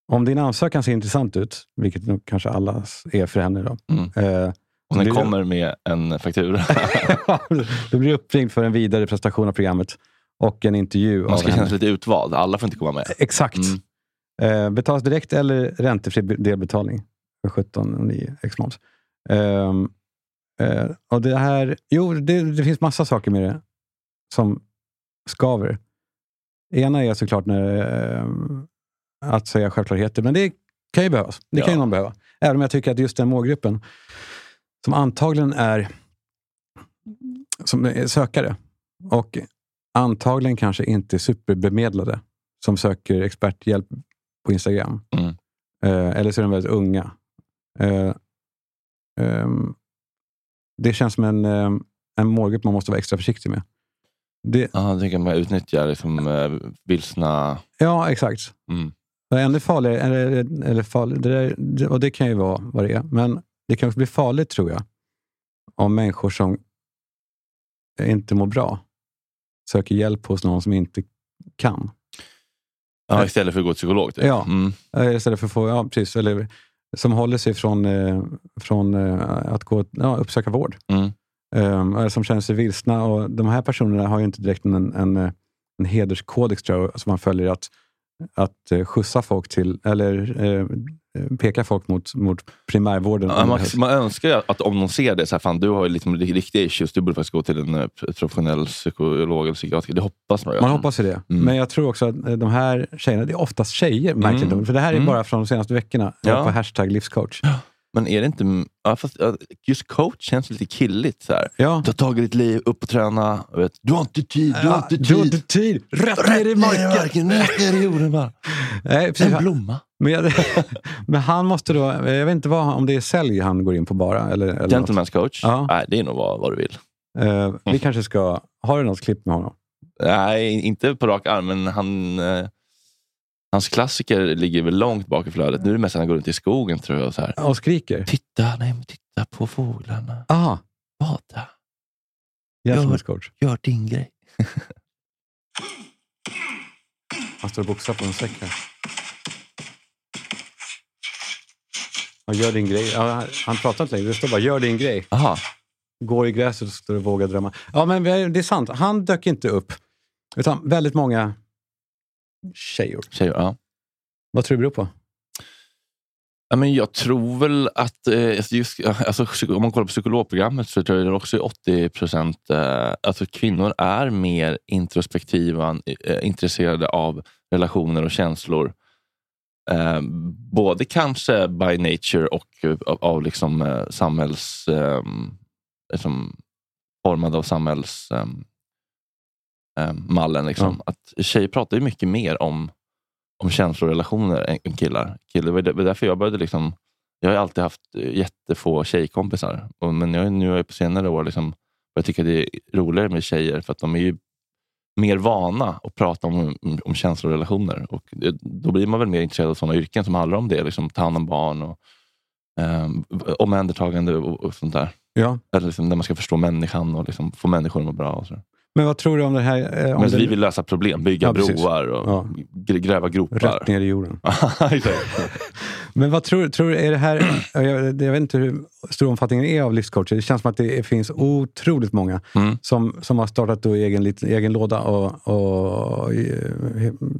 Om din ansökan ser intressant ut, vilket nog kanske alla är för henne. Då, Mm. eh, Och den du- kommer med en faktura. då blir du uppringd för en vidare prestation av programmet och en intervju Man ska henne. känna sig lite utvald. Alla får inte komma med. Exakt. Mm. Eh, betalas direkt eller räntefri delbetalning för 17 och 9 ex-moms. Ehm, eh, och det här, jo, det, det finns massa saker med det som skaver. Ena är såklart när, eh, att säga självklarheter, men det kan ju behövas. Det kan ju Ja. någon behöva. Även om jag tycker att just den målgruppen, som antagligen är som är sökare och antagligen kanske inte superbemedlade som söker experthjälp på Instagram. Mm. Eh, eller så är de väldigt unga. Eh, ehm, det känns som en, eh, en målgrupp man måste vara extra försiktig med. Det, Ja, det kan man utnyttja liksom, eh, vilsna... ja, exakt. Mm. Och ännu farligare, eller, eller farlig, det där, och det kan ju vara vad det är, men det kan också bli farligt tror jag, om människor som inte mår bra söker hjälp hos någon som inte kan. Ja, istället för att gå till psykolog. Typ. Ja. Mm. Eh, Istället för att få, ja, precis, eller, som håller sig från, eh, från eh, att gå, ja, uppsöka vård. Mm. Um, eller som känner sig vilsna. Och de här personerna har ju inte direkt en, en, en hederskodex tror jag, som man följer att, att eh, skjutsa folk till, eller eh, peka folk mot, mot primärvården. Ja, man, man önskar ju att om de ser det, så här, fan, du har ju liksom riktiga issues, du borde faktiskt gå till en eh, professionell psykolog eller psykiatriker. Det hoppas man ju. Man hoppas ju det. Mm. Men jag tror också att eh, de här tjejerna, det är oftast tjejer, märkligt Mm. För det här är Mm. bara från de senaste veckorna. Ja. På hashtag livscoach. Men är det inte... Ja, fast, just coach känns lite killigt. Så här. Ja. Ta tag i ditt liv, upp och träna. Vet, du har inte tid, du har inte tid. du har inte tid. Rätt ner i marken. rätt ner i jorden bara. Nej, precis. En blomma. Men, men han måste då, jag vet inte vad, om det är sälj han går in på bara. Eller, eller. Gentleman's coach? Ja. Nej, det är nog vad, vad du vill. Eh, vi kanske ska, har du något klipp med honom? Nej, inte på rak arm, men han, eh, hans klassiker ligger väl långt bak i flödet. Nu är det mest att han går runt i skogen tror jag. Och så här. Och skriker? Titta, nej, men titta på fåglarna. Aha, Bada. Coach. Gör din grej. Han står och boxar på en säck här. Ja, gör din grej. Ja, han- han pratar inte längre, det står bara gör din grej. Aha. Går i gräset och står och vågar drömma. Ja, men det är sant. Han dök inte upp. Utan väldigt många tjejer. Tjejer, ja. Vad tror du det beror på? Ja, men jag tror väl att, eh, just, alltså, om man kollar på psykologprogrammet så tror jag också är 80 procent, eh, alltså kvinnor är mer introspektiva, eh, intresserade av relationer och känslor Eh, både kanske by nature och eh, av, av liksom, eh, samhälls... Eh, liksom, formad av samhälls... Eh, eh, mallen. Liksom. Att tjejer pratar ju mycket mer om, om känslorelationer än än killar. killar det var där- det var därför jag började liksom... Jag har alltid haft eh, jättefå tjejkompisar. Och, men jag, nu har jag på senare år liksom börjat tycka det är roligare med tjejer för att de är ju mer vana att prata om, om, om känslorelationer. Och det, då blir man väl mer intresserad av sådana yrken som handlar om det. Liksom, ta hand om barn och um, omhändertagande och, och sånt där. Ja. Eller liksom, där man ska förstå människan och liksom, få människor att må bra. Och så. Men vad tror du om det här? eh, Om Men det, vi vill lösa problem, bygga Ja, broar och Ja. gr- gräva gropar. Rätt ner i jorden. Men vad tror, tror du, är det här, jag, jag vet inte hur stor omfattningen är av livscoacher. Det känns som att det finns otroligt många Mm. som, som har startat då egen, egen låda och, och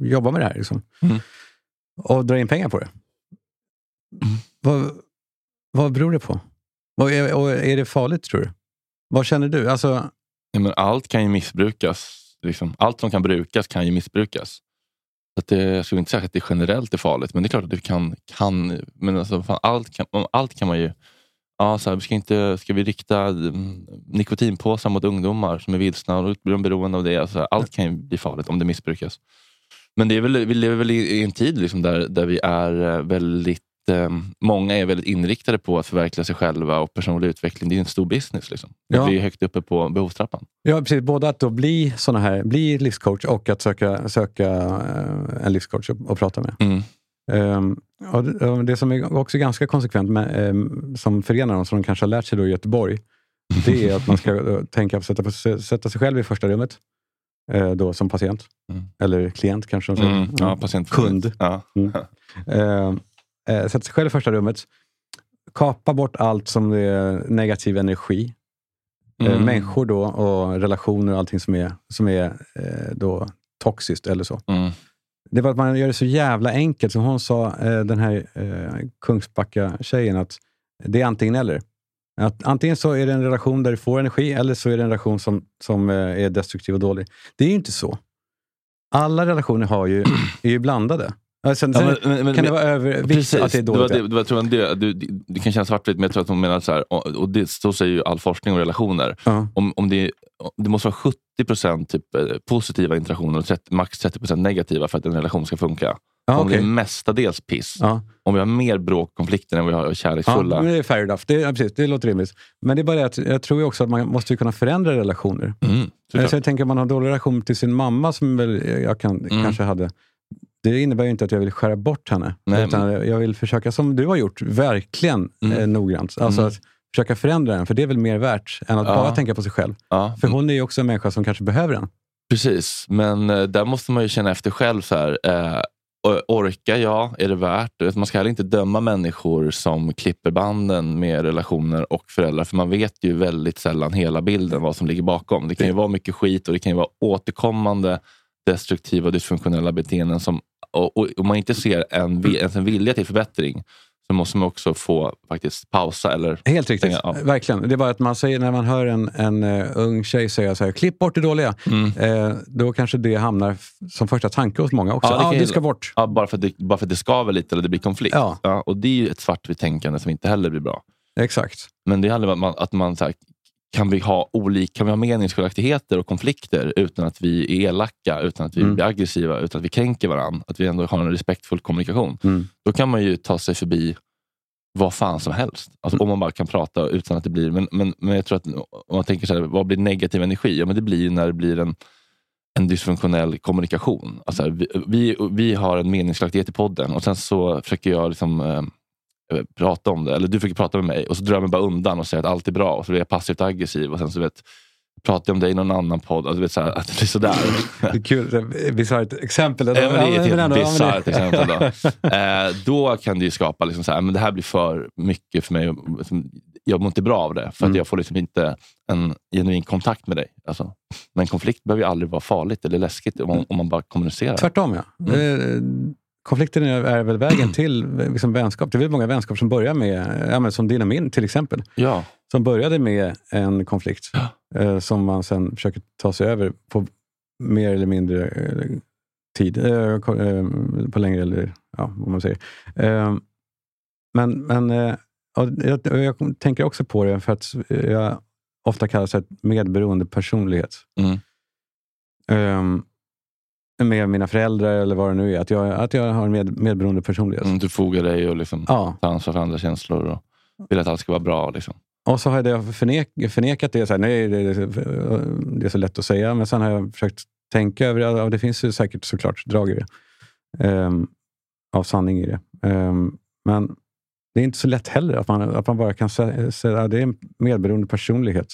jobbar med det här. Liksom. Mm. Och drar in pengar på det. Vad, vad beror det på? Och är, och är det farligt tror du? Vad känner du? Alltså, Ja, men allt kan ju missbrukas. Liksom. Allt som kan brukas kan ju missbrukas. Så att det, jag skulle inte säga att det generellt är farligt, men det är klart att det kan. kan men alltså, fan, allt, kan, allt kan man ju... Ja, så här, vi ska, inte, ska vi rikta mm, nikotinpåsar mot ungdomar som är vilsna och blir de beroende av det? Alltså, allt kan ju bli farligt om det missbrukas. Men det är väl, vi lever väl i i en tid liksom där, där vi är eh, väldigt... Eh, många är väldigt inriktade på att förverkliga sig själva och personlig utveckling. Det är en stor business. Liksom. Ja. Vi är högt uppe på behovstrappan. Ja, precis. Både att då bli, såna här, bli livscoach och att söka, söka eh, en livscoach och prata med. Mm. Ehm, och det, det som är också ganska konsekvent, med, ehm, som förenar dem, som de kanske har lärt sig då i Göteborg, det är att man ska då tänka på att sätta, sätta sig själv i första rummet, eh, då som patient. Eller klient kanske de säger. Mm, ja, patient. Kund. Ja. Mm. Eh, sätta sig själv i första rummet. Kapa bort allt som är negativ energi. Eh, Mm. människor då och relationer och allting som är, som är eh, då toxiskt eller så. Mm. Det var att man gör det så jävla enkelt. Som hon sa, eh, den här eh, Kungsbacka-tjejen, att det är antingen eller. Att antingen så är det en relation där du får energi eller så är det en relation som, som eh, är destruktiv och dålig. Det är ju inte så. Alla relationer har ju, är ju blandade. Ja, Sen, sen Ja, men- kan det vara övervikt att det är det var, dåligt. det, det var, tror jag, det, det kan kännas svartvitt, men jag tror att hon menar så här, och, det, så säger ju all forskning om relationer. Ja. Om, om det, det måste vara 70 typ, eh, positiva interaktioner och 30, max 30% negativa för att en relation ska funka. Ja, om det är mestadels piss, Ja. om vi har mer bråk och konflikter än vi har kärleksfulla. men det är fair enough. Det, ja, precis, det låter rimligt. Men det är bara det att jag tror också att man måste ju kunna förändra relationer. Mm, så jag tänker man har en dålig relation till sin mamma, som väl jag kan, Mm. kanske hade. Det innebär ju inte att jag vill skära bort henne. Nej, utan jag vill försöka, som du har gjort, verkligen Mm. eh, noggrant. Alltså Mm. att försöka förändra den, för det är väl mer värt än att Ja. bara tänka på sig själv. Ja. För hon är ju också en människa som kanske behöver den. Precis, men eh, där måste man ju känna efter själv. så här, eh, Orkar jag? Är det värt det? Man ska heller inte döma människor som klipper banden med relationer och föräldrar. För man vet ju väldigt sällan hela bilden, vad som ligger bakom. Det kan ju vara mycket skit och det kan ju vara återkommande destruktiva och dysfunktionella beteenden. Som, och, och om man inte ser en, ens en vilja till förbättring så måste man också få faktiskt pausa. Eller Helt riktigt, stänga av. verkligen. Det är bara att man säger, när man hör en, en eh, ung tjej säga så här, klipp bort det dåliga. Mm. Eh, då kanske det hamnar som första tanke hos många också. Ja, det, ju- ska bort. Ja, bara, för att det, bara för att det skaver lite eller det blir konflikt. Ja. och Det är ju ett svartvitt tänkande som inte heller blir bra. Exakt. Men det handlar om att man, att man så här, kan, vi ha olika, kan vi ha meningsskiljaktigheter och konflikter utan att vi är elaka, utan att vi Mm. blir aggressiva, utan att vi kränker varandra. Att vi ändå har en respektfull kommunikation. Mm. Då kan man ju ta sig förbi vad fan som helst. Alltså, Mm. Om man bara kan prata utan att det blir... Men, men, men jag tror att om man tänker så här, vad blir negativ energi? Ja, men det blir när det blir en, en dysfunktionell kommunikation. Alltså, vi, vi, vi har en meningsskiljaktighet i podden och sen så försöker jag liksom, eh, prata om det. Eller du försöker prata med mig och så drar jag mig bara undan och säger att allt är bra. Och så blir jag passivt aggressiv och sen så vet, pratar jag om dig i någon annan podd. Alltså, vet, så här, att det blir sådär. Det är kul. bisarrt exempel. Ja, men det är ett ändå, helt bisarrt exempel. Då. Eh, då kan det ju skapa, liksom så här, men det här blir för mycket för mig. liksom, Jag mår inte bra av det, för att Mm. jag får liksom inte en genuin kontakt med dig. Alltså, men konflikt behöver ju aldrig vara farligt eller läskigt om, om man bara kommunicerar. Tvärtom ja. Eh, Konflikten är, väl vägen till liksom, vänskap. Det är väl många vänskap som börjar med, ja, men som din och min till exempel. Ja. Som började med en konflikt eh, som man sen försöker ta sig över på mer eller mindre eh, tid. eh, eh, på längre eller ja, vad man säger. Eh, men men eh, ja, jag, jag tänker också på det för att jag ofta kallas ett medberoende personlighet. Mm. Med mina föräldrar eller vad det nu är. Att jag, att jag har en med, medberoende personlighet. Mm, du fogar dig och liksom Ja. tar ansvar för andra känslor och vill att allt ska vara bra. Liksom. Och så har jag förnek, förnekat det. Så här, nej, det, det, är så lätt att säga. Men sen har jag försökt tänka över det. Och det finns ju säkert såklart drag i det. Ehm, av sanning i det. Ehm, men det är inte så lätt heller att man, att man bara kan sä- säga att det är en medberoende personlighet.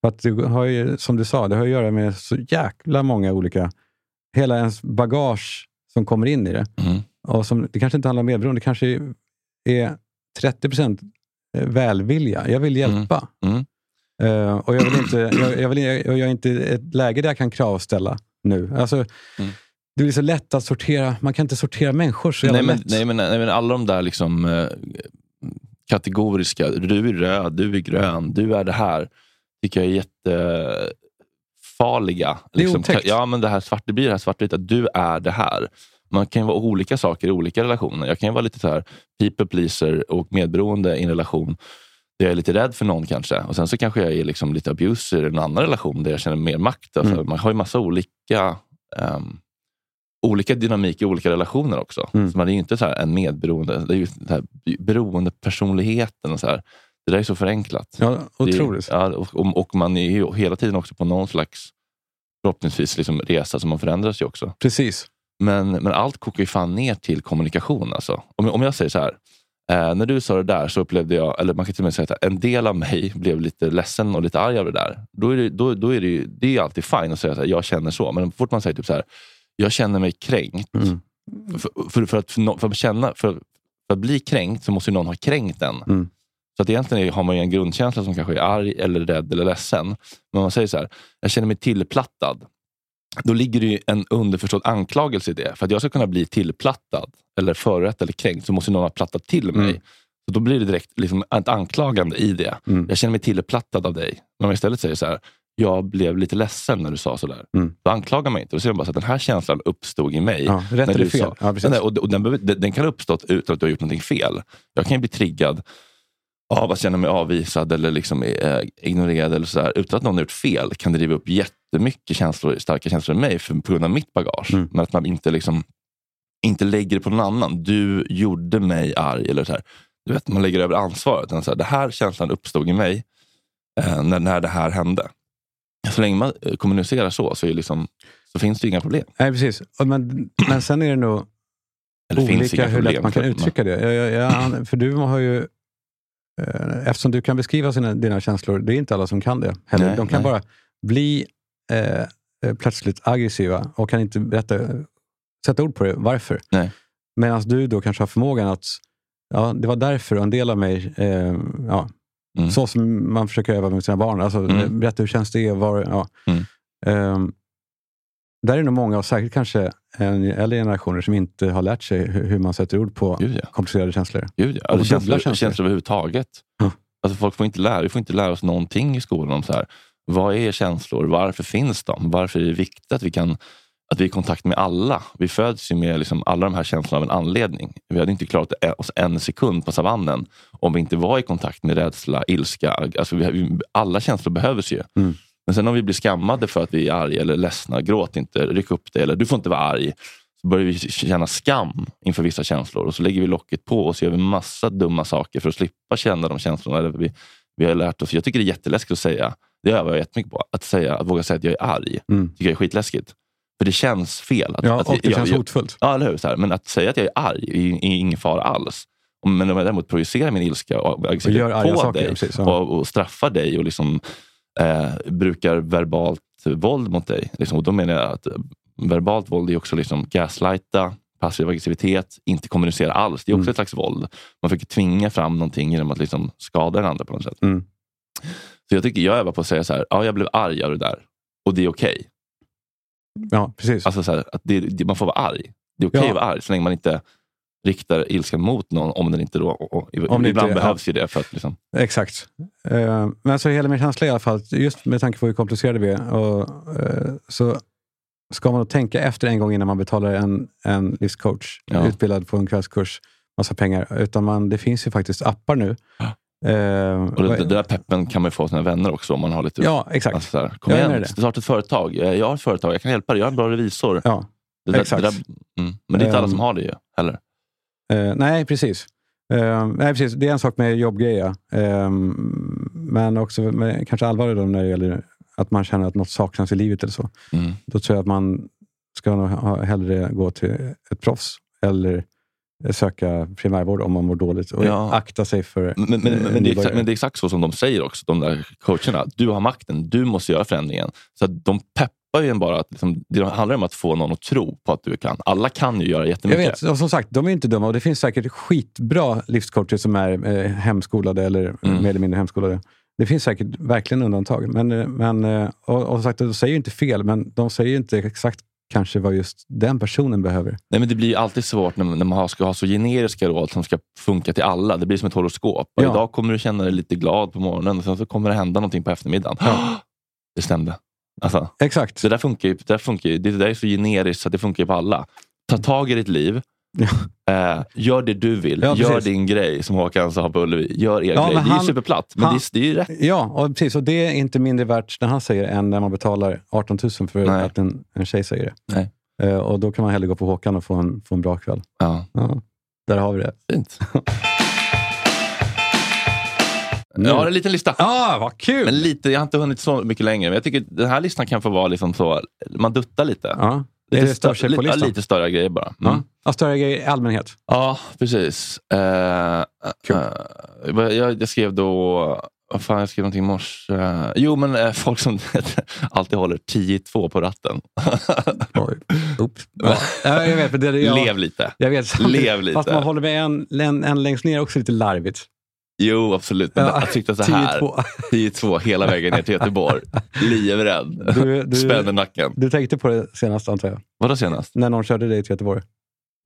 För att det har ju, som du sa, det har att göra med så jäkla många olika... Hela ens bagage som kommer in i det. Mm. Och som, det kanske inte handlar om medberoende. Det kanske är 30 procent välvilja. Jag vill hjälpa. Mm. Eh, och jag, vill inte, jag, jag, vill, jag, jag är inte i ett läge där jag kan kravställa nu. Alltså, Mm. Det blir så lätt att sortera. Man kan inte sortera människor så jävla Nej men, lätt. nej, men, nej, men alla de där liksom, eh, kategoriska, du är röd, du är grön, du är det här, tycker jag är jättefarliga. Det är Liksom, otäckt. ja, men det, här svart, det blir det här svartvita, du är det här. Man kan ju vara olika saker i olika relationer. Jag kan ju vara lite så här people pleaser och medberoende i en relation där jag är lite rädd för någon kanske. Och sen så kanske jag är liksom lite abuser i en annan relation där jag känner mer makt. Alltså, Mm. Man har ju massa olika ehm, olika dynamik i olika relationer också. Mm. Så man är ju inte så här en medberoende, det är ju så här beroendepersonligheten. Och så här. Det där är så förenklat. Ja, Det otroligt. ja, och, och- man är ju hela tiden också på någon slags förhoppningsvis liksom resa, så man förändras ju också. Precis. Men, men allt kokar ju fan ner till kommunikation. Alltså. Om, om jag säger så här, eh, när du sa det där så upplevde jag, eller man kan till och med säga att en del av mig blev lite ledsen och lite arg av det där. Då är det, då, då är det, ju, det är alltid fine att säga att jag känner så. Men fort man säger typ så här, jag känner mig kränkt. Mm. För, för, för, att, för, nå- för, att känna, för, för att bli kränkt så måste ju någon ha kränkt en. Mm. Så att egentligen har man en grundkänsla som kanske är arg, eller rädd eller ledsen. Men om man säger så här, jag känner mig tillplattad. Då ligger det en underförstådd anklagelse i det. För att jag ska kunna bli tillplattad, eller förrätt eller kränkt, så måste någon ha plattat till mig. Mm. Så då blir det direkt liksom ett anklagande i det. Mm. Jag känner mig tillplattad av dig. Men om jag istället säger så här, jag blev lite ledsen när du sa sådär. Mm. Då anklagar man inte. Då säger man bara så att den här känslan uppstod i mig. Ja, rätt eller fel. sa- Ja, precis. Nej, och, den, den, den kan ha uppstått utan att du har gjort någonting fel. Jag kan ju bli triggad av att känna mig avvisad eller liksom, eh, ignorerad. Eller så här. Utan att någon har gjort fel kan driva upp jättemycket känslor, starka känslor i mig för, på grund av mitt bagage. Mm. Men att man inte, liksom, inte lägger det på någon annan. Du gjorde mig arg. Eller så här. Du vet, man lägger över ansvaret. Utan Så här, det här känslan uppstod i mig eh, när, när det här hände. Så länge man eh, kommunicerar så så, är liksom, så finns det inga problem. Nej, precis. Men, men sen är det nog olika hur lätt man kan men- uttrycka det. Jag, jag, jag, för du har ju... eh, Eftersom du kan beskriva sina, dina känslor, det är inte alla som kan det heller. Nej, De kan nej. bara bli eh, eh, plötsligt aggressiva och kan inte berätta, sätta ord på det. Varför? Medan du då kanske har förmågan att, ja, det var därför och en del av mig, eh, ja, Mm. så som man försöker öva med sina barn. Alltså, Mm. Berätta hur känns det? Var, ja. Mm. Ehm, där är nog många, och särskilt kanske äldre generationer, som inte har lärt sig hur, man sätter ord på Gud, ja. komplicerade känslor. Gud, ja. Och Alltså, känslor, känslor. känslor överhuvudtaget. Ja. Alltså, folk får inte lära, vi får inte lära oss någonting i skolan om så här. Vad är känslor? Varför finns de? Varför är det viktigt att vi, kan, att vi är i kontakt med alla? Vi föds ju med liksom alla de här känslorna av en anledning. Vi hade inte klarat oss en sekund på savannen om vi inte var i kontakt med rädsla, ilska. Alltså, vi, alla känslor behövs ju. Mm. Men sen om vi blir skammade för att vi är arga eller ledsna, gråt inte, ryck upp dig eller du får inte vara arg. Så börjar vi känna skam inför vissa känslor och så lägger vi locket på och så gör vi massa dumma saker för att slippa känna de känslorna. Eller vi, vi har lärt oss, jag tycker det är jätteläskigt att säga, det övar jag jättemycket på, att, säga, att våga säga att jag är arg. Mm. tycker jag är skitläskigt. För det känns fel. Att, Ja, att, och det jag, känns jag, hotfullt. Ja, eller hur? Så här. Men att säga att jag är arg är, är ingen fara alls. Men om jag däremot projicerar min ilska och aggressivitet på saker, dig precis, ja. och, och straffar dig och liksom, eh, brukar verbalt våld mot dig. Liksom, och då menar jag att verbalt våld är också liksom gaslighta, passiv aggressivitet, inte kommunicera alls. Det är också Mm. ett slags våld. Man försöker tvinga fram någonting genom att liksom skada den andra på något sätt. Mm. Så jag tycker jag övar på att säga så här, ja, jag blev arg av det där och det är okej. Ja, precis. Alltså så här, att det, det, man får vara arg. Det är okej Ja. att vara arg så länge man inte riktar ilskan mot någon om den inte då... Och, och, Om ibland inte- behövs ju det. För att liksom, Exakt. Eh, men så hela min känsla i alla fall, just med tanke på hur komplicerade vi är, och, eh, så ska man nog tänka efter en gång innan man betalar en, en livscoach Ja. utbildad på en kvällskurs, massa pengar. Utan man, det finns ju faktiskt appar nu. Eh, Och det, det där peppen kan man ju få av sina vänner också om man har lite... Ja, exakt. Alltså, så här, kom Jag igen, starta ett företag. Jag har ett företag, jag kan hjälpa dig. Jag är en bra revisor. Ja, det där, exakt. Det där, mm. Men det är inte alla Ehm. som har det ju heller. Eh, nej, precis. Eh, nej, precis. Det är en sak med jobbgrejer. Eh, men också med, kanske allvarligt då när det gäller att man känner att något saknas i livet eller så. Mm. Då tror jag att man ska nog ha, hellre gå till ett proffs eller söka primärvård om man mår dåligt och Ja. akta sig för Men, men, men, men, det exakt, men det är exakt så som de säger också, de där coacherna. Du har makten, du måste göra förändringen. Så de peppar ju en bara. Att liksom, det handlar om att få någon att tro på att du kan. Alla kan ju göra Jag jättemycket. vet, och som sagt, de är inte dumma och det finns säkert skitbra livscoacher som är eh, hemskolade eller Mm. mer eller mindre hemskolade. Det finns säkert verkligen undantag. Men, eh, men, eh, och, och som sagt, de säger ju inte fel, men de säger ju inte exakt kanske vad just den personen behöver. Nej, men det blir ju alltid svårt när, när man ska ha så generiska råd som ska funka till alla. Det blir som ett horoskop. Ja. Idag kommer du känna dig lite glad på morgonen och sen så kommer det hända någonting på eftermiddagen. Det stämde. Alltså, Exakt. det där funkar ju. Det där, funkar ju, det där är så generiskt så att det funkar på alla. Ta tag i ditt liv. Eh, gör det du vill. Ja, gör din grej som Håkan sa på Ullevi. Gör er Ja, grej. Det är han- ju superplatt, men han- det, är, det är ju rätt. Ja, och precis. Och det är inte mindre värt när han säger än när man betalar 18 000 för Nej. att en, en tjej säger det. Nej. Eh, och då kan man hellre gå på Håkan och få en, få en bra kväll. Ja. Ja, där har vi det. Fint. Jag har en liten lista. Ah, vad kul! Men lite, jag har inte hunnit så mycket längre. Men jag tycker den här listan kan få vara liksom så, man duttar lite. Ja. Lite, Är det stö- större på ja, listan? lite större grejer bara. Ja. Mm. Ja, större grejer i allmänhet. Ja, precis. Eh, eh, jag, jag skrev då, vad fan, jag skrev någonting i morse. Eh, jo, men eh, folk som alltid håller 10-2 på ratten. Ja. Ja, jag vet, det, jag, Lev lite. Jag vet, Lev lite. Fast man håller med en, en, en längst ner också lite larvigt. Jo, absolut. Men Ja, jag tyckte så här. 10-2. 10-2 hela vägen ner till Göteborg. Livrädd. Du- du- Spänner nacken. Du tänkte på det senast antar jag? Vadå senast? När någon körde dig till Göteborg?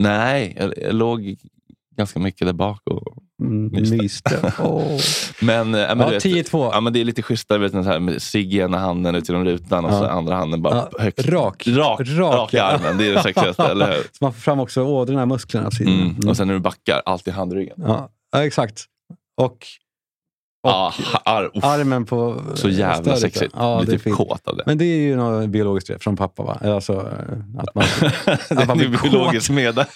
Nej, jag, jag låg ganska mycket där bak och Mm, myste. myste. Åh. Men, äh, men, Ja, du vet, 10-2. Ja, men det är lite schysstare vet, så här, med cigg i ena handen ut genom rutan och Ja. så andra handen bara Ja, högt. rak. Rak, Rak, rak i armen. Det är det sexigaste, eller hur? Så man får fram också ådrorna, musklerna. sidan. Mm. Och sen när du backar, alltid handryggen. Ja, ja, exakt. Och Ja, ar, uff, armen på så jävla stödet, sexigt. Ja, Blir typ kåt av det. Men det är ju något biologiskt från pappa va? Alltså, eh, att man, det att man är blir kåt. biologiskt med där.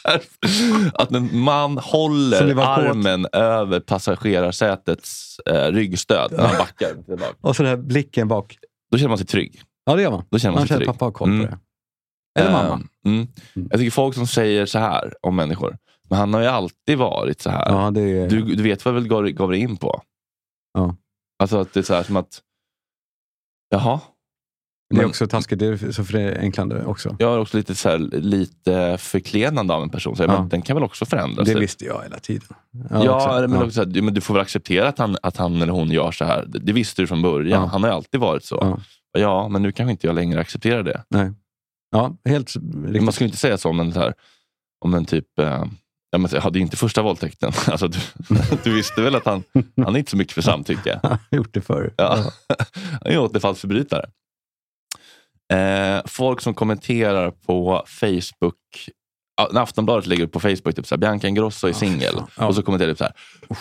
Att en man håller var kåt. armen över passagerarsätets eh, ryggstöd när han backar. Och så den här blicken bak. Då känner man sig trygg. Ja, det gör man. Då känner man, sig känner trygg. att pappa har koll på Mm. det. Eller Eh, mamma. Mm. Jag tycker folk som säger så här om människor. Men han har ju alltid varit så här. Ja, är... Du, du vet vad jag väl gav, gav dig in på? Ja. Alltså att det är så här som att, jaha. Det är Men- också taskigt, det är så förenklande också. Jag är också lite, så här, lite förklenande av en person. Så jag, Ja. men, den kan väl också förändras? Det visste jag hela tiden. Ja, också. men, Ja. Också, så här, men du får väl acceptera att han, att han eller hon gör så här. Det, visste du från början. Ja. Han har ju alltid varit så. Ja. Ja. men nu kanske inte jag längre accepterar det. Nej. Ja, helt Men riktigt. Man skulle inte säga så om en, så här, om en typ... Eh, ja, men, jag hade inte första våldtäkten. Alltså, du, du visste väl att han, han är inte så mycket för samtycke. Jag har gjort det förr. Ja. Han är återfallsförbrytare. Eh, folk som kommenterar på Facebook. När Aftonbladet lägger upp på Facebook, typ såhär, Bianca Ingrosso är singel. Ja. Och så kommenterar de så här.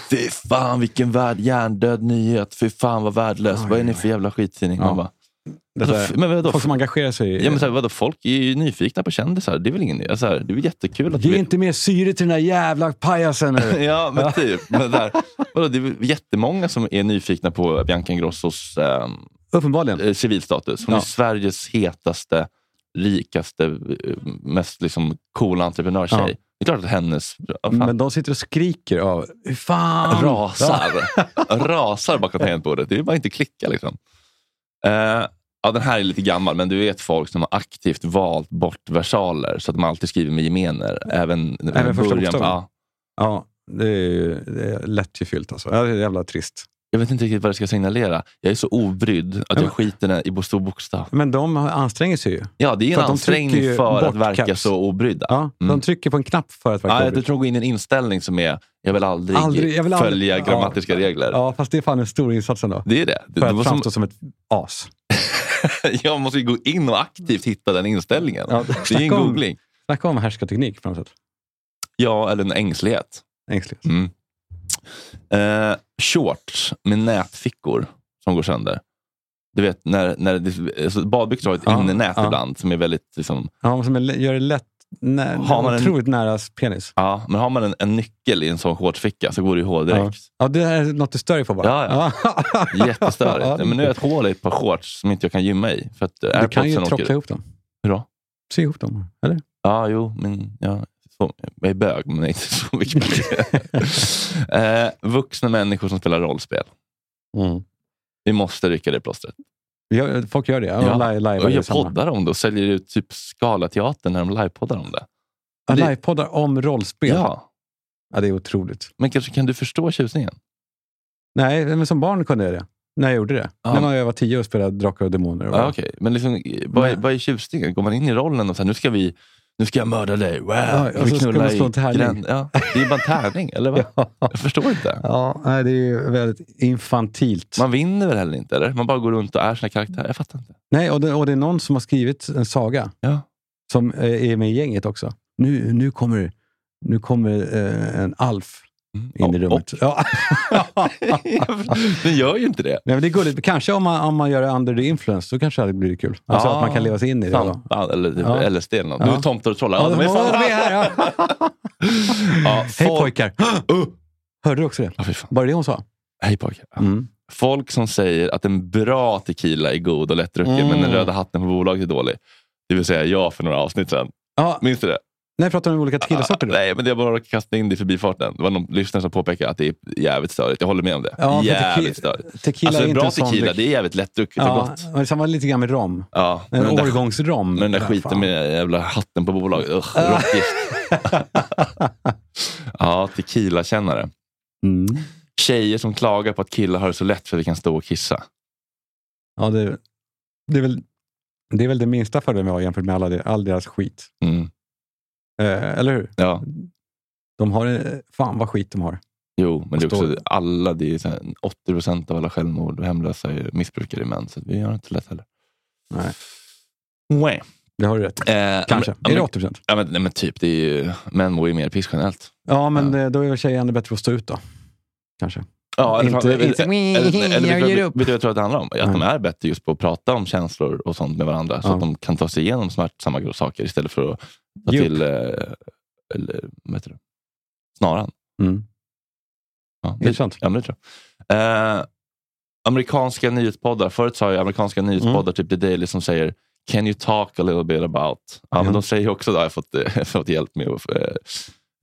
Fy fan vilken värld, hjärndöd nyhet. Fy fan vad värdelös. Vad är ni för jävla skittidning? Ja. Man bara, Alltså, men vadå? folk som engagerar sig i... ja, men så här, vadå, folk är ju nyfikna på kändisar. Det är väl ingen, alltså, här, det är väl jättekul att Ge vi- inte mer syre till den där jävla pajasen nu. ja, men typ. Men där, vadå, det är jättemånga som är nyfikna på Bianca Ingrossos ehm, Uppenbarligen. eh, civilstatus. Hon Ja. är Sveriges hetaste, rikaste, eh, mest liksom coola entreprenörstjej. Ja. Det är klart att hennes fan, Men de sitter och skriker av hur fan... rasar, rasar bakom tangentbordet. Det är bara inte klicka. Liksom. Eh, ja, den här är lite gammal, men du vet folk som har aktivt valt bort versaler så att man alltid skriver med gemener. Även, Även första bokstaven? ja. Ja, det är, ju- det är lättgefyllt alltså. Ja, det är jävla trist. Jag vet inte riktigt vad det ska signalera. Jag är så obrydd att jag skiter i stor bokstav. Men de anstränger sig ju. Ja, det är För en att de ansträngning för att verka caps. så obrydda. Ja, Mm. De trycker på en knapp för att verka Ja, jag obrydd. tror gå in i en inställning som är, jag vill aldrig, Aldrig- jag vill aldrig- följa ja. grammatiska regler. Ja, fast det är fan en stor insats ändå. Det är det. För det att var som, framstå som ett as. jag måste ju gå in och aktivt hitta den inställningen. Ja, det är en om- googling. Snacka om härskarteknik på något sätt. Ja, eller en ängslighet. Ängslighet. Mm. Eh, shorts med nätfickor som går sönder. Du vet, när, när det, alltså badbyxor har ett Ja, innenät ja. ibland som är väldigt... Liksom, Ja, som är, gör det lätt, nä, Har man en- otroligt nära penis. ja, men har man en, en nyckel i en sån shortsficka så går det ju hål direkt. Ja, det är något du stör dig på bara. Ja, ja. Jättestörigt. Ja, Ja, men nu är ett hål i ett par shorts som inte jag kan gymma i. För att Du kan ju tråckla ihop dem. Hur då? Sy ihop dem, eller? Ja, jo, men ja, så, jag är bög, men inte så mycket eh, vuxna människor som spelar rollspel. Mm. Vi måste rycka det plåstret. Folk gör det. Ja, Live, live och jag poddar om det och säljer ut typ Scalateatern när de livepoddar om det. Ja, Livepoddar om rollspel. Ja, Ja, det är otroligt. men kanske kan du förstå tjusningen? Nej, men som barn kunde jag det. När jag gjorde det. Ja. När jag var tio och spelade Drakar och Demoner. Och Ja, okej. Men liksom, vad, är, vad är tjusningen? Går man in i rollen och säger nu ska vi nu ska jag mörda dig. Wow. Ja, Ska och så ska knulla man slå i en tärning. Ja, det är ju bara en tärning, eller vad? Ja. Jag förstår inte. Ja, nej, det är ju väldigt infantilt. Man vinner väl heller inte, eller? Man bara går runt och är sina karaktärer. Jag fattar inte. Nej, och det, och det är någon som har skrivit en saga Ja. som eh, är med i gänget också. Nu, nu kommer, nu kommer eh, en alf in i rummet. Ja. Den gör ju inte det. Nej, men det är gulligt. Kanske om man, om man gör det under the influence, så kanske det blir kul. Alltså att man kan leva sig in i det. då. Ja, eller typ Ja. LSD eller något. Ja. Nu är tomtar och trollar. Ja, Ja, de är fan... här, ja. Ja, Hej pojkar! Hörde du också det? Ja. Var det det hon sa? Hej pojkar. Ja. Mm. Folk som säger att en bra tequila är god och lättdrucken, Mm. men den röda hatten på bolaget är dålig. Det vill säga jag för några avsnitt sedan. Ja, Minns du det? Nej, pratar du om olika tequilasorter? då? Nej, men är bara att kasta in det i förbifarten. Det var någon lyssnare som påpekade att det är jävligt störigt. Jag håller med om det. Ja, jävligt störigt. tequila alltså, en bra tequila, det är jävligt lättdrucket och Ja, gott. men det samma lite grann med rom. Ja, En men årgångsrom. Men den där skiten fan. med jävla hatten på bolaget. Usch, råttgift. ja, tequila-kännare. Mm. Tjejer som klagar på att killar har det så lätt för att vi kan stå och kissa. Ja, det, det, är väl, det är väl det minsta fördelen vi har jämfört med alla all deras skit. Mm. Eh, eller hur? Ja, De har, eh, fan vad skit de har. jo, men det är också alla, det är så här, 80 procent av alla självmord och hemlösa är missbrukare är män. Så vi har det inte lätt heller. Nej, Nej. det har du rätt Eh, Kanske. men- är det men- 80 procent? Ja, men, nej, men typ, det är ju, män mår ju mer piss generellt. Ja, men eh, då är väl tjejer ännu bättre att stå ut då. Kanske. Ja, eller, Inte- eller, inte- eller, eller, jag vet ger du- upp. Vet du vad jag tror att det handlar om? Att de Nej. är bättre just på att prata om känslor och sånt med varandra. Så Ja. att de kan ta sig igenom smärtsamma saker istället för att upp. till eh, eller, vad heter det? snaran. Mm. Ja, Intressant. Ja, men det tror jag. Eh, amerikanska nyhetspoddar. Förut sa jag amerikanska nyhetspoddar, typ The Daily, som säger Can you talk a little bit about? Ja, men Ja. de säger också, det har jag fått, eh, fått hjälp med att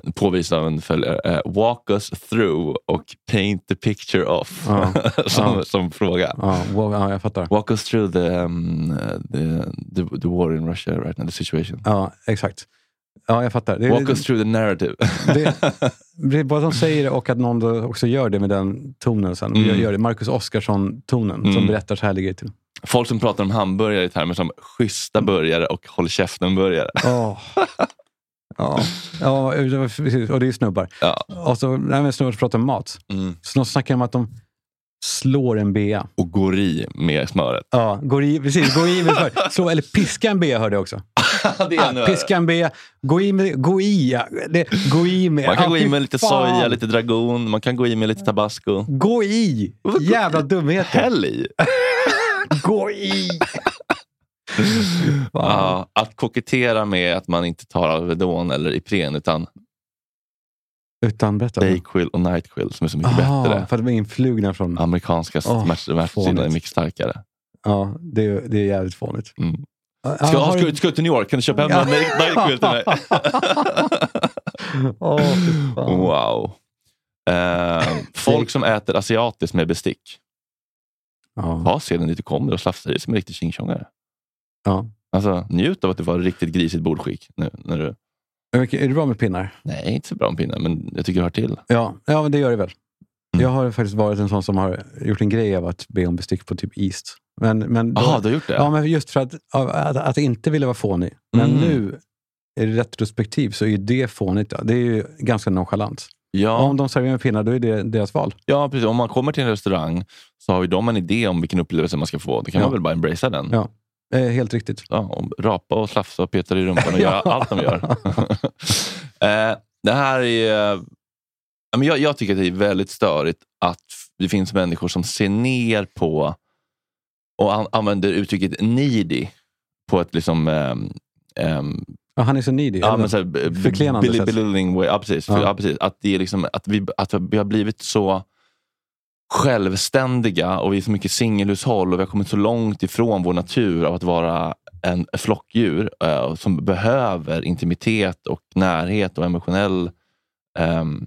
eh, påvisa av en följare, eh, walk us through och paint the picture of. Ja. som, Ja. som fråga. Ja, ja, jag fattar. Walk us through the, um, the, the, the war in Russia right now, the situation. Ja, exakt. Ja, jag fattar. Det, Walk us through the narrative. det, det bara de säger det och att någon också gör det med den tonen sen. Mm. Gör, det. Marcus Oskarsson-tonen som Mm. berättar så här ligger det till. Folk som pratar om hamburgare i termer som schyssta burgare och håll käften-burgare. Åh. Ja, ja precis. och det är snubbar. Ja. Och så, nej, men snubbar som pratar om mat. Mm. Så de snackar om att de slår en bea. Och går i med smöret. Ja, går i, precis. Går i med smör. Slå, eller piska en bea hörde jag också. Ah, piska en bea. Gå i med... Gå i, ja. det, gå i med... Man kan ah, gå i med lite fan. soja, lite dragon, man kan gå i med lite tabasco. Gå i! Jävla dumheter. Häll i! Gå i! Ja, att kokettera med att man inte tar Alvedon eller Ipren utan Utan berätta. Dayquil och Nightquil som är så mycket Ah, bättre. för att de är influgna från... Amerikanska oh, smärtstillande är mycket starkare. Ja, det, är- det är jävligt fånigt. Mm. Ska, har ska, du- ska till New York? Kan du köpa hem en Nightquil till mig? Fan. wow. Eh, folk som äter asiatiskt med bestick. Ja. Ta seden dit du kommer och slafsa i dig som en riktig tjingtjongare. Ja. Alltså, njut av att du var riktigt grisigt bordskick. Nu, när du... Är du bra med pinnar? Nej, inte så bra med pinnar, men jag tycker det hör till. Ja, ja men det gör det väl. Mm. Jag har faktiskt varit en sån som har gjort en grej av att be om bestick på typ East. Men, men då- Jaha, du har gjort det? Ja, men just för att, att, att inte vilja vara fånig. Men Mm. nu, i retrospektiv, så är det fånigt. Det är ju ganska nonchalant. Ja. Om de serverar en pinne, då är det deras val. Ja, precis. Om man kommer till en restaurang så har ju de en idé om vilken upplevelse man ska få. Då kan Ja. man väl bara embracea den. Ja, eh, helt riktigt. Ja, rapa och slafsa och peta i rumpan och göra allt de gör. eh, det här är... men jag, jag tycker att det är väldigt störigt att det finns människor som ser ner på och an, använder uttrycket needy på ett liksom... ehm, ehm, Ja, han är så needy. Ja, men så här, b- Förklenande way. Ja, precis. Ja. Ja. precis. Att, det är liksom, att, vi, att vi har blivit så självständiga och vi är så mycket singelhushåll och vi har kommit så långt ifrån vår natur av att vara en flockdjur eh, som behöver intimitet och närhet och emotionell ehm,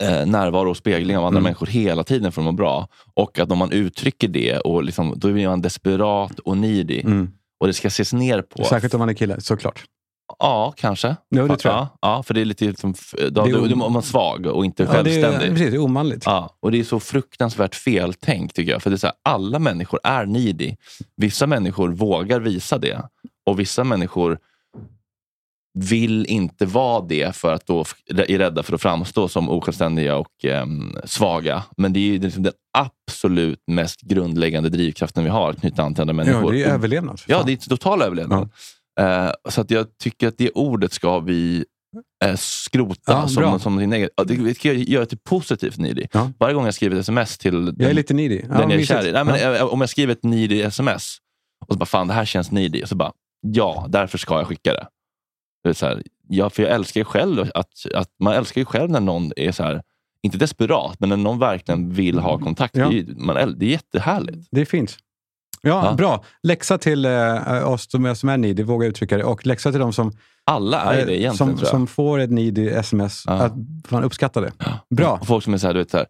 eh, närvaro och spegling av andra Mm. människor hela tiden för att må bra. Och att om man uttrycker det, och liksom, då blir man desperat och needy. Mm. Och det ska ses ner på. Särskilt om man är kille, såklart. Ja, kanske. Jo, det tror jag. Ja, ja, för det är lite som, då, Det är då, man svag och inte Ja, det är, självständig. precis, det är omanligt. Ja, och det är så fruktansvärt feltänkt tycker jag. För det är så här, alla människor är needy. Vissa människor vågar visa det. Och vissa människor vill inte vara det för att då är rädda för att framstå som osjälvständiga och ehm, svaga. Men det är ju liksom den absolut mest grundläggande drivkraften vi har, att knyta an till andra Ja, människor. det är överlevnad. Ja, det är total överlevnad. Eh, så att jag tycker att det ordet ska vi eh, skrota Ja, som, som din egen... ja, Det ska jag göra till positivt needy. Varje gång jag skriver ett sms till den, Jag är lite needy. Ja, den jag är kär i. Nej, men, Ja. eh, Om jag skriver ett needy sms och så bara, fan det här känns needy. Och så bara, ja, därför ska jag skicka det. det så här, ja, för jag älskar ju själv att, att man älskar ju själv när någon är så här, inte desperat, men när någon verkligen vill ha kontakt. Ja. Det, är, man, det är jättehärligt. Det fint. Ja, Ja. bra. Läxa till eh, oss som är, som är needy, våga uttrycka det. Och läxa till de som, Alla är eh, det egentligen som, tror jag. som får ett needy sms. Ja. Att man uppskattar det. Bra. Och folk som är så här, du vet, så här,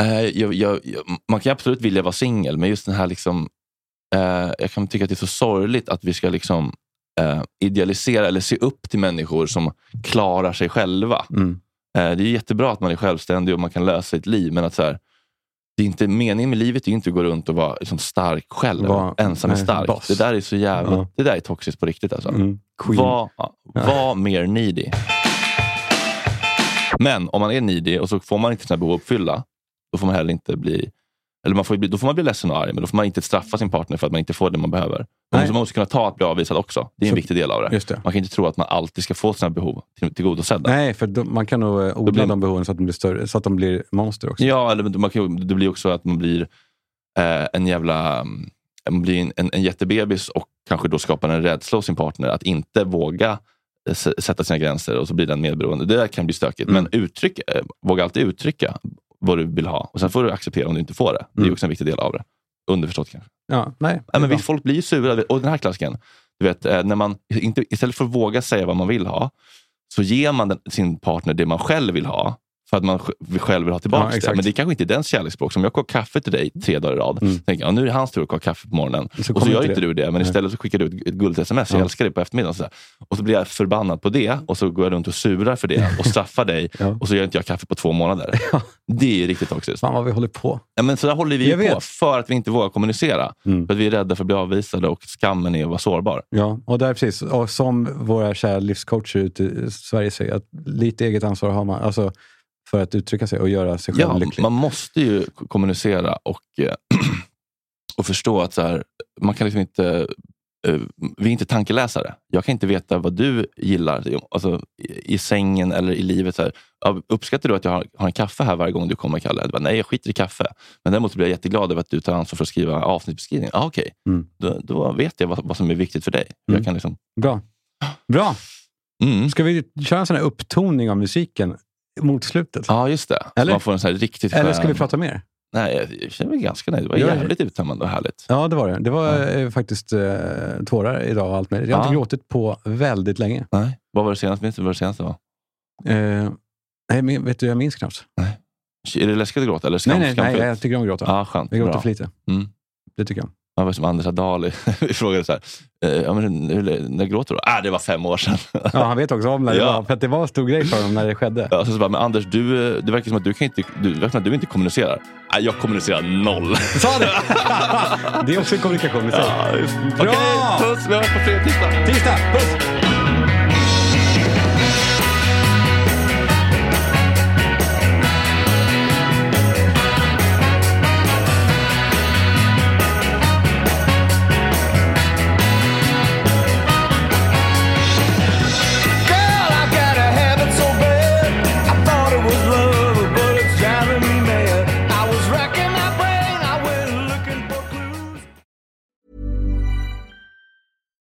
eh, jag, jag, jag, man kan absolut vilja vara singel, men just den här liksom, eh, jag kan tycka att det är så sorgligt att vi ska liksom eh, idealisera eller se upp till människor som klarar sig själva. Mm. Eh, det är jättebra att man är självständig och man kan lösa sitt liv, men att så här, det är inte, meningen med livet är inte att gå runt och vara liksom stark själv. Var- ensam är nej, stark. boss. Det där är så jävla, Ja. det där är toxiskt på riktigt. Alltså. Mm. Var, var mer needy. Men om man är needy och så får man inte sina behov uppfyllda, då får man heller inte bli eller man får, då får man bli ledsen och arg, men då får man inte straffa sin partner för att man inte får det man behöver. Man måste, kunna ta att bli avvisad också. Det är en Så- viktig del av det. Det. Man kan inte tro att man alltid ska få sina behov till- tillgodosedda. Nej, för då, man kan nog eh, odla blir- de behoven så att de blir större, så att de blir monster också. Ja, eller man kan, det blir också att man blir eh, en jävla mm, man blir en, en, en jättebebis och kanske då skapar en rädsla hos sin partner att inte våga eh, sätta sina gränser och så blir den medberoende. Det där kan bli stökigt. Mm. Men uttryck, eh, våga alltid uttrycka vad du vill ha. Och Sen får du acceptera om du inte får det. Det är Mm. också en viktig del av det. Underförstått kanske. Ja, nej, Nej, men visst, folk blir ju sura. Och den här klassiken, du vet, eh, när man inte, istället för att våga säga vad man vill ha, så ger man den, sin partner det man själv vill ha. För att man sj- själv vill ha Ja, tillbaka det. exakt. Men det kanske inte är dens kärleksspråk. Som jag kokar kaffe till dig tre dagar i rad. Mm. tänker jag, nu är det hans tur att koka kaffe på morgonen. Så och så gör inte det. du det. Men Nej. istället så skickar du ett, ett gulligt sms. Jag Ja. älskar dig på eftermiddagen. Och så, och så blir jag förbannad på det. Och så går jag runt och surar för det. Och straffar dig. Ja. Och så gör inte jag kaffe på två månader. Det är riktigt toxiskt. Fan vad vi håller på. Ja, men så där håller vi Jag på vet. för att vi inte vågar kommunicera. Mm. För att vi är rädda för att bli avvisade och skammen är att vara sårbar. Ja, och där precis. Och som våra kära livscoacher ute i Sverige säger, att lite eget ansvar har man. Alltså för att uttrycka sig och göra sig själv Ja, lycklig. man måste ju kommunicera och, eh, och förstå att så här, man kan liksom inte eh, vi är inte tankeläsare. Jag kan inte veta vad du gillar alltså, i, sängen eller i livet. Så här. Uppskattar du att jag har, har en kaffe här varje gång du kommer, Kalle? Jag bara, Nej, jag skiter i kaffe. Men däremot blir jag jätteglad över att du tar ansvar för att skriva avsnittsbeskrivningen. Ah, Okej, Mm. då, då vet jag vad, vad som är viktigt för dig. Mm. Jag kan liksom, Bra. Bra. mm. Ska vi köra en sån här upptoning av musiken mot slutet? Ja, just det. Så Eller? man får en så här riktigt Eller ska vi skön- prata mer? Nej, jag- känner mig ganska nöjd. Det var Ja, jävligt uttömmande och härligt. Ja, det var det. Det var eh, faktiskt eh, tårar idag och allt möjligt. Jag har Ja. inte gråtit på väldigt länge. Nej. Vad var det senaste? Minns du vad det senaste var? Eh, nej, men vet du, jag minns knappt. Är det läskigt att gråta? Eller skam, nej, nej, nej, jag tycker om att gråta. Ja, skönt. jag gråter Bra. för lite. Mm. Det tycker jag. Det var som Anders Adali. Vi frågade så här, eh, ja, men, hur, när gråter du? Ah, det var fem år sedan. Ja, han vet också om när det Ja. var. För att det var en stor grej för honom när det skedde. Ja, så, så bara, men Anders, du, eh, det verkar som att du, kan inte, du, verkar som att du inte kommunicerar. Nej, jag kommunicerar noll. Sa det? det är också en kommunikation i sig. Ja, Bra! Okej, puss! Vi hörs på fredag, tisdag. Tisdag! Puss!